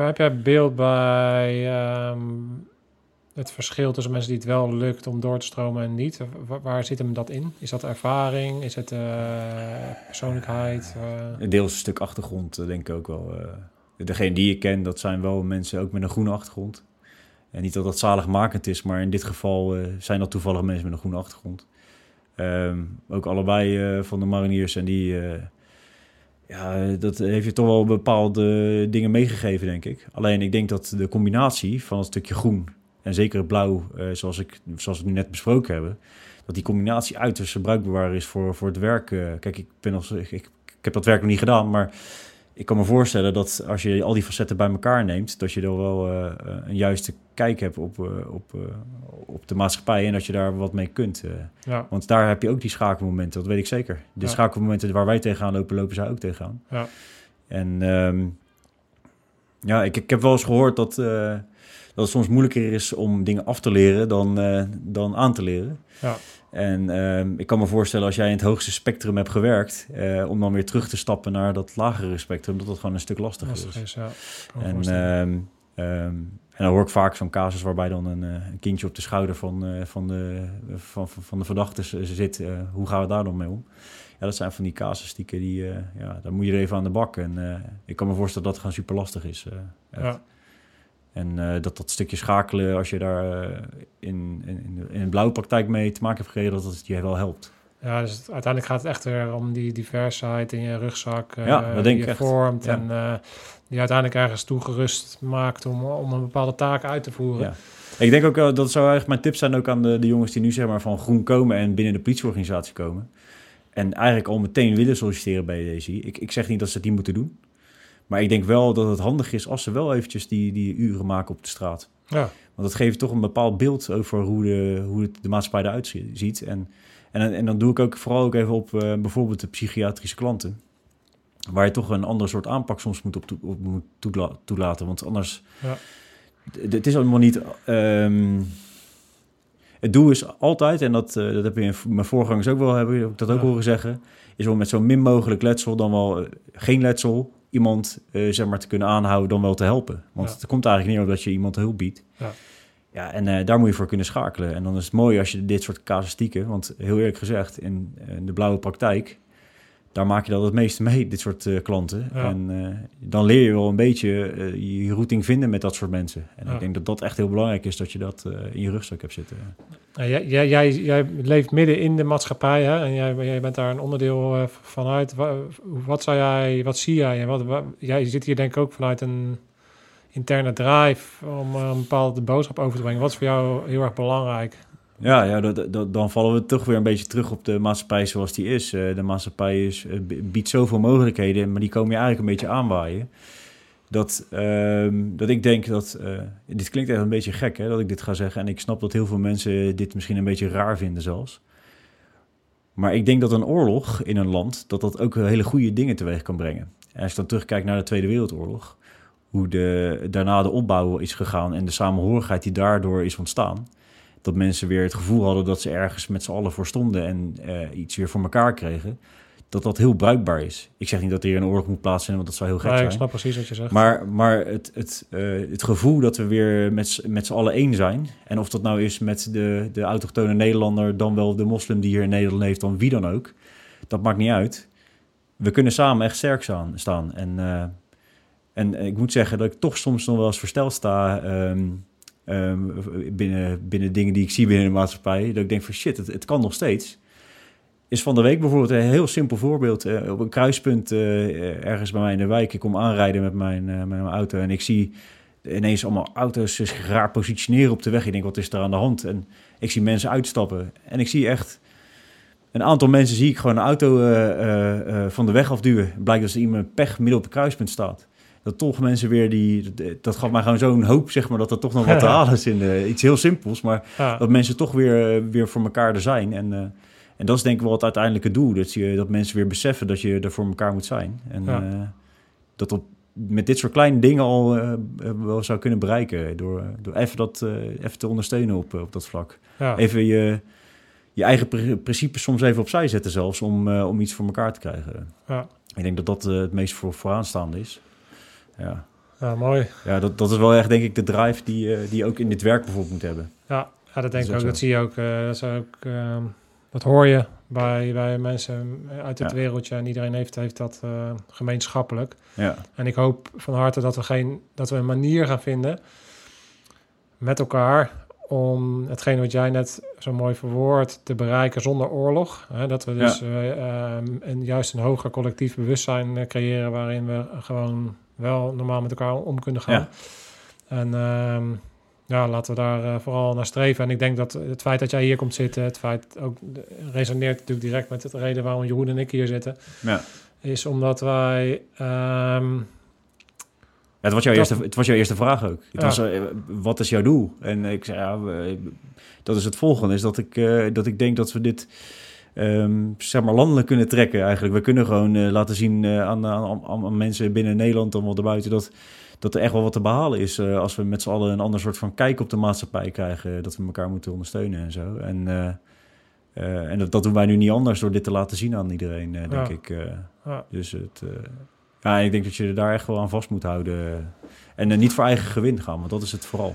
heb jij beeld bij ehm, het verschil tussen mensen die het wel lukt om door te stromen en niet? Wa- waar zit hem dat in? Is dat ervaring? Is het eh, persoonlijkheid? Eh, Deels een stuk achtergrond, eh, denk ik ook wel. degene die ik ken, dat zijn wel mensen ook met een groene achtergrond. En niet dat dat zaligmakend is, maar in dit geval zijn dat toevallig mensen met een groene achtergrond. Ehm, ook allebei van de mariniers en die... ja, dat heeft je toch wel bepaalde dingen meegegeven, denk ik. Alleen ik denk dat de combinatie van het stukje groen en zeker blauw, eh, zoals, ik, zoals we nu net besproken hebben, dat die combinatie uiterst bruikbaar is voor, voor het werk. eh. kijk, ik, ben als, ik, ik, ik heb dat werk nog niet gedaan, maar ik kan me voorstellen dat als je al die facetten bij elkaar neemt, dat je dan wel eh, een juiste kijk hebt op, op, op de maatschappij en dat je daar wat mee kunt. ja, Want daar heb je ook die schakelmomenten, dat weet ik zeker. De Ja. schakelmomenten waar wij tegenaan lopen, lopen zij ook tegenaan. ja, En ehm, ja, ik, ik heb wel eens gehoord dat, dat het soms moeilijker is om dingen af te leren dan, eh, dan aan te leren. ja, En ehm, ik kan me voorstellen als jij in het hoogste spectrum hebt gewerkt, eh, om dan weer terug te stappen naar dat lagere spectrum, dat dat gewoon een stuk lastiger lastig is. is. Ja, En, ehm, ehm, en dan hoor ik vaak zo'n casus waarbij dan een, eh, een kindje op de schouder van, van, de, van, van, van de verdachte zit. hoe gaan we daar dan mee om? Ja, dat zijn van die casustieken die, eh, ja, daar moet je er even aan de bak. En ik kan me voorstellen dat het gewoon super lastig is. ja, En eh, dat dat stukje schakelen, als je daar eh, in, in, in een blauwe praktijk mee te maken hebt gekregen, dat het je wel helpt. ja, dus het- uiteindelijk gaat het echt weer om die diversheid in je rugzak. eh, Ja, dat denk die ik je echt. vormt Ja. en die uiteindelijk ergens toegerust maakt om, om een bepaalde taak uit te voeren. Ja. Ik denk ook, dat zou eigenlijk mijn tip zijn ook aan de, de jongens die nu zeg maar van groen komen en binnen de politieorganisatie komen. En eigenlijk al meteen willen solliciteren bij deze. Ik, ik zeg niet dat ze het niet moeten doen. Maar ik denk wel dat het handig is als ze wel eventjes die, die uren maken op de straat. Ja, Want dat geeft toch een bepaald beeld over hoe de, hoe het de maatschappij eruit zie- ziet. En, en, en dan doe ik ook vooral ook even op eh, bijvoorbeeld de psychiatrische klanten. Waar je toch een ander soort aanpak soms moet op, toe- op moet toela- toelaten. Want anders... Ja. Het is allemaal niet... ehm, het doel is altijd, en dat, eh, dat heb je in mijn voorgangers ook wel hebben, heb ik dat ook Ja. horen zeggen, is om met zo min mogelijk letsel, dan wel eh, geen letsel, iemand eh, zeg maar te kunnen aanhouden, dan wel te helpen. Want Ja. het komt eigenlijk neer op dat je iemand hulp biedt. Ja. Ja, en eh, daar moet je voor kunnen schakelen. En dan is het mooi als je dit soort casuïstieken, want heel eerlijk gezegd, in, in de blauwe praktijk, daar maak je dan het meeste mee, dit soort eh, klanten. Ja. En eh, dan leer je wel een beetje eh, je routing vinden met dat soort mensen. En Ja. ik denk dat dat echt heel belangrijk is, dat je dat in je rugzak hebt zitten. Nou, jij, jij, jij, jij leeft midden in de maatschappij hè? en jij, jij bent daar een onderdeel eh, vanuit. Wat, wat, zou jij, wat zie jij? En wat, wat- jij zit hier denk ik ook vanuit een interne drive om een bepaalde boodschap over te brengen. Wat is voor jou heel erg belangrijk? Ja, ja dat, dan vallen we toch weer een beetje terug op de maatschappij zoals die is. Eh, de maatschappij eh, biedt zoveel mogelijkheden, maar die komen je eigenlijk een beetje aanwaaien. Dat, ehm, dat ik denk dat... eh, dit klinkt echt een beetje gek, hè, dat ik dit ga zeggen. En ik snap dat heel veel mensen dit misschien een beetje raar vinden zelfs. Maar ik denk dat een oorlog in een land... dat dat ook hele goede dingen teweeg kan brengen. En als je dan terugkijkt naar de Tweede Wereldoorlog... hoe de, daarna de opbouw is gegaan... en de samenhorigheid die daardoor is ontstaan dat mensen weer het gevoel hadden dat ze ergens met z'n allen voor stonden en eh, iets weer voor elkaar kregen, dat dat heel bruikbaar is. Ik zeg niet dat er hier een oorlog moet plaatsvinden, want dat zou heel gek Ja, ik zijn. snap precies wat je zegt. Maar, maar het, het, eh, het gevoel dat we weer met, z'n- met z'n allen één zijn, en of dat nou is met de, de autochtone Nederlander, dan wel de moslim die hier in Nederland heeft, dan wie dan ook, dat maakt niet uit. We kunnen samen echt sterk staan. staan. En, eh, en ik moet zeggen dat ik toch soms nog wel eens versteld sta ehm, ehm, binnen, binnen dingen die ik zie binnen de maatschappij. Dat ik denk van shit, het, het kan nog steeds. Is van de week bijvoorbeeld een heel simpel voorbeeld. eh, op een kruispunt eh, ergens bij mij in de wijk. Ik kom aanrijden met mijn, eh, met mijn auto en ik zie ineens allemaal auto's zich raar positioneren op de weg. Ik denk, wat is er aan de hand? En ik zie mensen uitstappen. En ik zie echt een aantal mensen zie ik gewoon een auto van de weg afduwen. Blijkt dat er iemand pech midden op het kruispunt staat. Dat toch mensen weer die... Dat gaf mij gewoon zo'n hoop, zeg maar, dat er toch nog wat te [laughs] halen is in de, iets heel simpels. Maar ja, dat mensen toch weer, eh, weer voor elkaar er zijn. En, eh, en dat is denk ik wel het uiteindelijke doel. Dat, je, dat mensen weer beseffen dat je er voor elkaar moet zijn. En Ja. eh, dat dat met dit soort kleine dingen al eh, wel zou kunnen bereiken. Door, door even, dat, eh, even te ondersteunen op, op dat vlak. ja. Even je, je eigen pri- principes soms even opzij zetten zelfs. Om, eh, om iets voor elkaar te krijgen. Ja. Ik denk dat dat eh, het meest voor, vooraanstaande is. Ja, ja, mooi. ja dat, dat is wel echt denk ik de drive die, eh, die je ook in dit werk bijvoorbeeld moet hebben. Ja, ja dat denk ik ook zo. Dat zie je ook. eh, dat, is ook ehm, dat hoor je bij, bij mensen uit het Ja. wereldje. En iedereen heeft, heeft dat eh, gemeenschappelijk. Ja, En ik hoop van harte dat we, geen, dat we een manier gaan vinden met elkaar om hetgeen wat jij net zo mooi verwoordt te bereiken zonder oorlog. Hè, dat we dus eh, ehm, een, juist een hoger collectief bewustzijn creëren waarin we gewoon wel normaal met elkaar om kunnen gaan. Ja. En ehm, ja, laten we daar eh, vooral naar streven. En ik denk dat het feit dat jij hier komt zitten, het feit ook resoneert natuurlijk direct met de reden waarom Jeroen en ik hier zitten, ja. is omdat wij ehm, Ja, het, was jouw Dat- eerste, het was jouw eerste vraag ook. Het Ja. was, eh, wat is jouw doel? En ik zei, ja, dat is het volgende. Is dat ik, eh, dat ik denk dat we dit ehm, zeg maar landelijk kunnen trekken eigenlijk. We kunnen gewoon eh, laten zien eh, aan, aan, aan, mensen binnen Nederland en wel erbuiten... Dat, dat er echt wel wat te behalen is eh, als we met z'n allen een ander soort van kijk op de maatschappij krijgen. Dat we elkaar moeten ondersteunen en zo. En, en dat, dat doen wij nu niet anders door dit te laten zien aan iedereen, denk Ja. ik. ja, Dus het, ja, ik denk dat je er daar echt wel aan vast moet houden. En niet voor eigen gewin gaan, want dat is het vooral.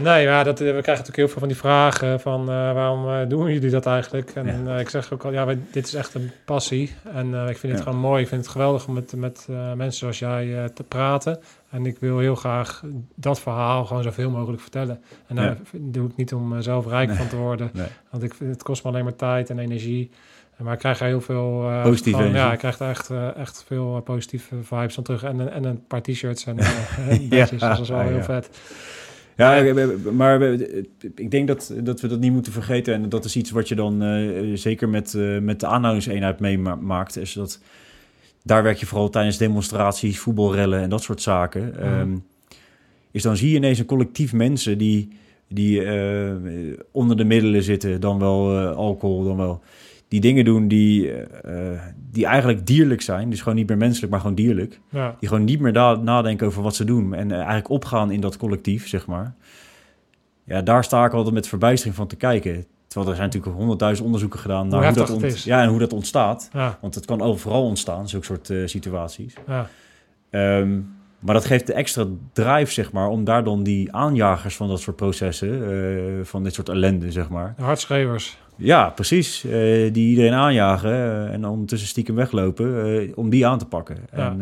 Nee, ja, dat, eh, we krijgen natuurlijk heel veel van die vragen van eh, waarom eh, doen jullie dat eigenlijk? En Ja. ik zeg ook al, ja, wij- dit is echt een passie. En ik vind het gewoon mooi. Ik vind het geweldig om met, met mensen zoals jij te praten. En ik wil heel graag dat verhaal gewoon zoveel mogelijk vertellen. En daar Ja. doe ik niet om zelf rijk Nee. van te worden. Nee. Want ik het kost me alleen maar tijd en energie. Maar ik krijg er heel veel... Positieve van- Ja, ik krijg er echt, echt veel positieve vibes van terug. En, een- en een paar t-shirts en [laughs] [laughs] badges. Ja, dat is wel heel vet. Ja, maar ik denk dat, dat we dat niet moeten vergeten. En dat is iets wat je dan eh, zeker met, eh, met de aanhoudingseenheid meemaakt. Is dat, daar werk je vooral tijdens demonstraties, voetbalrellen en dat soort zaken. Ehm, is dan zie je ineens een collectief mensen die, die eh, onder de middelen zitten. Dan wel alcohol, dan wel die dingen doen die, eh, die eigenlijk dierlijk zijn. Dus gewoon niet meer menselijk, maar gewoon dierlijk. Ja. Die gewoon niet meer nadenken over wat ze doen. En eh, eigenlijk opgaan in dat collectief, zeg maar. Ja, daar sta ik altijd met verbijstering van te kijken. Terwijl er zijn natuurlijk honderdduizend onderzoeken gedaan naar hoe, dat, ont- ja, en hoe dat ontstaat. Ja, Want het kan overal ontstaan, zulke soort eh, situaties. ja, Ehm, maar dat geeft de extra drive, zeg maar, om daar dan die aanjagers van dat soort processen, eh, van dit soort ellende, zeg maar. de. Ja, precies. Eh, die iedereen aanjagen eh, en ondertussen stiekem weglopen eh, om die aan te pakken. Ja. En,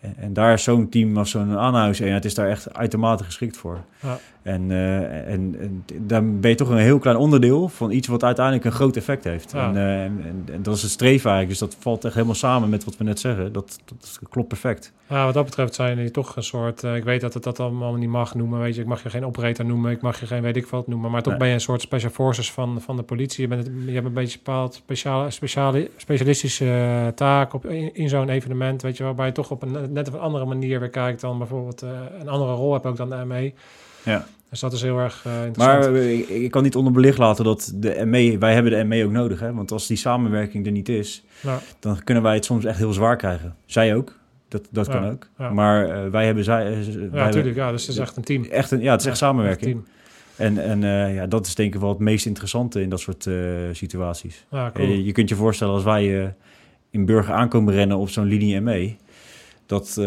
en, en daar is zo'n team als zo'n aanhoudingseenheid is daar echt uitermate geschikt voor. Ja. En, eh, en, en dan ben je toch een heel klein onderdeel van iets wat uiteindelijk een groot effect heeft. Ja. En, eh, en, en, dat is het streven eigenlijk. Dus dat valt echt helemaal samen met wat we net zeggen. Dat, dat klopt perfect. Ja, wat dat betreft zijn jullie toch een soort... eh, ik weet dat het dat allemaal niet mag noemen, weet je. Ik mag je geen operator noemen, ik mag je geen weet ik wat noemen. Maar toch Nee. ben je een soort special forces van, van de politie. Je, bent, het- je hebt een beetje bepaald speciale, speciale, specialistische taak op, in, in zo'n evenement, weet je. Waarbij je toch op een net op een andere manier weer kijkt dan bijvoorbeeld... een andere rol heb ook dan de ME. Ja. Dus dat is heel erg eh, interessant. Maar eh, ik, ik kan niet onderbelicht laten dat de ME, wij hebben de ME ook nodig. Hè? Want als die samenwerking er niet is, Ja. dan kunnen wij het soms echt heel zwaar krijgen. Zij ook. Dat, dat Ja, kan ook. ja. Maar eh, wij hebben zij. ja, natuurlijk. Ja, dus het is echt een team. Echt een, ja, het is echt samenwerking. echt En, en ja, dat is denk ik wel het meest interessante in dat soort situaties. Ja, cool. Eh, je kunt je voorstellen als wij in Burger aankomen rennen op zo'n linie ME, dat,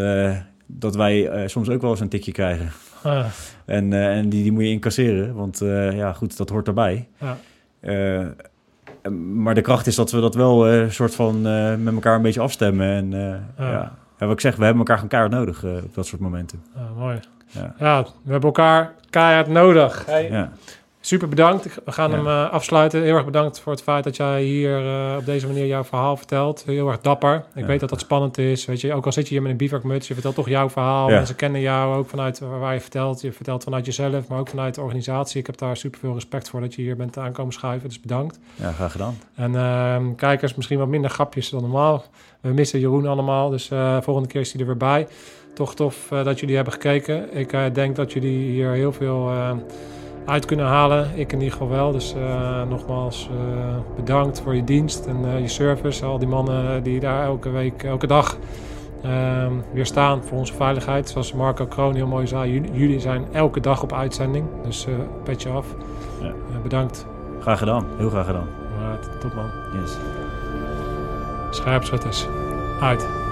dat wij soms ook wel eens een tikje krijgen. Ah, En, eh, en die, die moet je incasseren, want eh, ja, goed, dat hoort erbij. ja. Eh, maar de kracht is dat we dat wel eh, soort van met elkaar een beetje afstemmen. En Ja. wat ik zeg, we hebben elkaar gewoon keihard nodig op dat soort momenten. Ja, mooi. Ja. Ja, we hebben elkaar keihard nodig. Hey, Ja. Super bedankt. We gaan Ja. hem eh, afsluiten. Heel erg bedankt voor het feit dat jij hier eh, op deze manier jouw verhaal vertelt. Heel erg dapper. Ik Ja. weet dat dat spannend is. Weet je, ook al zit je hier met een bivakmuts, je vertelt toch jouw verhaal. Ja. Mensen kennen jou ook vanuit waar je vertelt. Je vertelt vanuit jezelf, maar ook vanuit de organisatie. Ik heb daar super veel respect voor dat je hier bent aankomen schuiven. Dus bedankt. ja, graag gedaan. En ehm, kijkers, misschien wat minder grapjes dan normaal. We missen Jeroen allemaal, dus eh, volgende keer is hij er weer bij. Toch tof dat jullie hebben gekeken. Ik denk dat jullie hier heel veel eh, uit kunnen halen. Ik in ieder geval wel. Dus eh, nogmaals eh, bedankt voor je dienst en eh, je service. Al die mannen die daar elke week, elke dag ehm, weer staan voor onze veiligheid. Zoals Marco Kroon heel mooi zei, jullie, zijn elke dag op uitzending. Dus petje af. Ja. Bedankt. Graag gedaan, heel graag gedaan. Top man. Yes. Scherpschutters. Uit.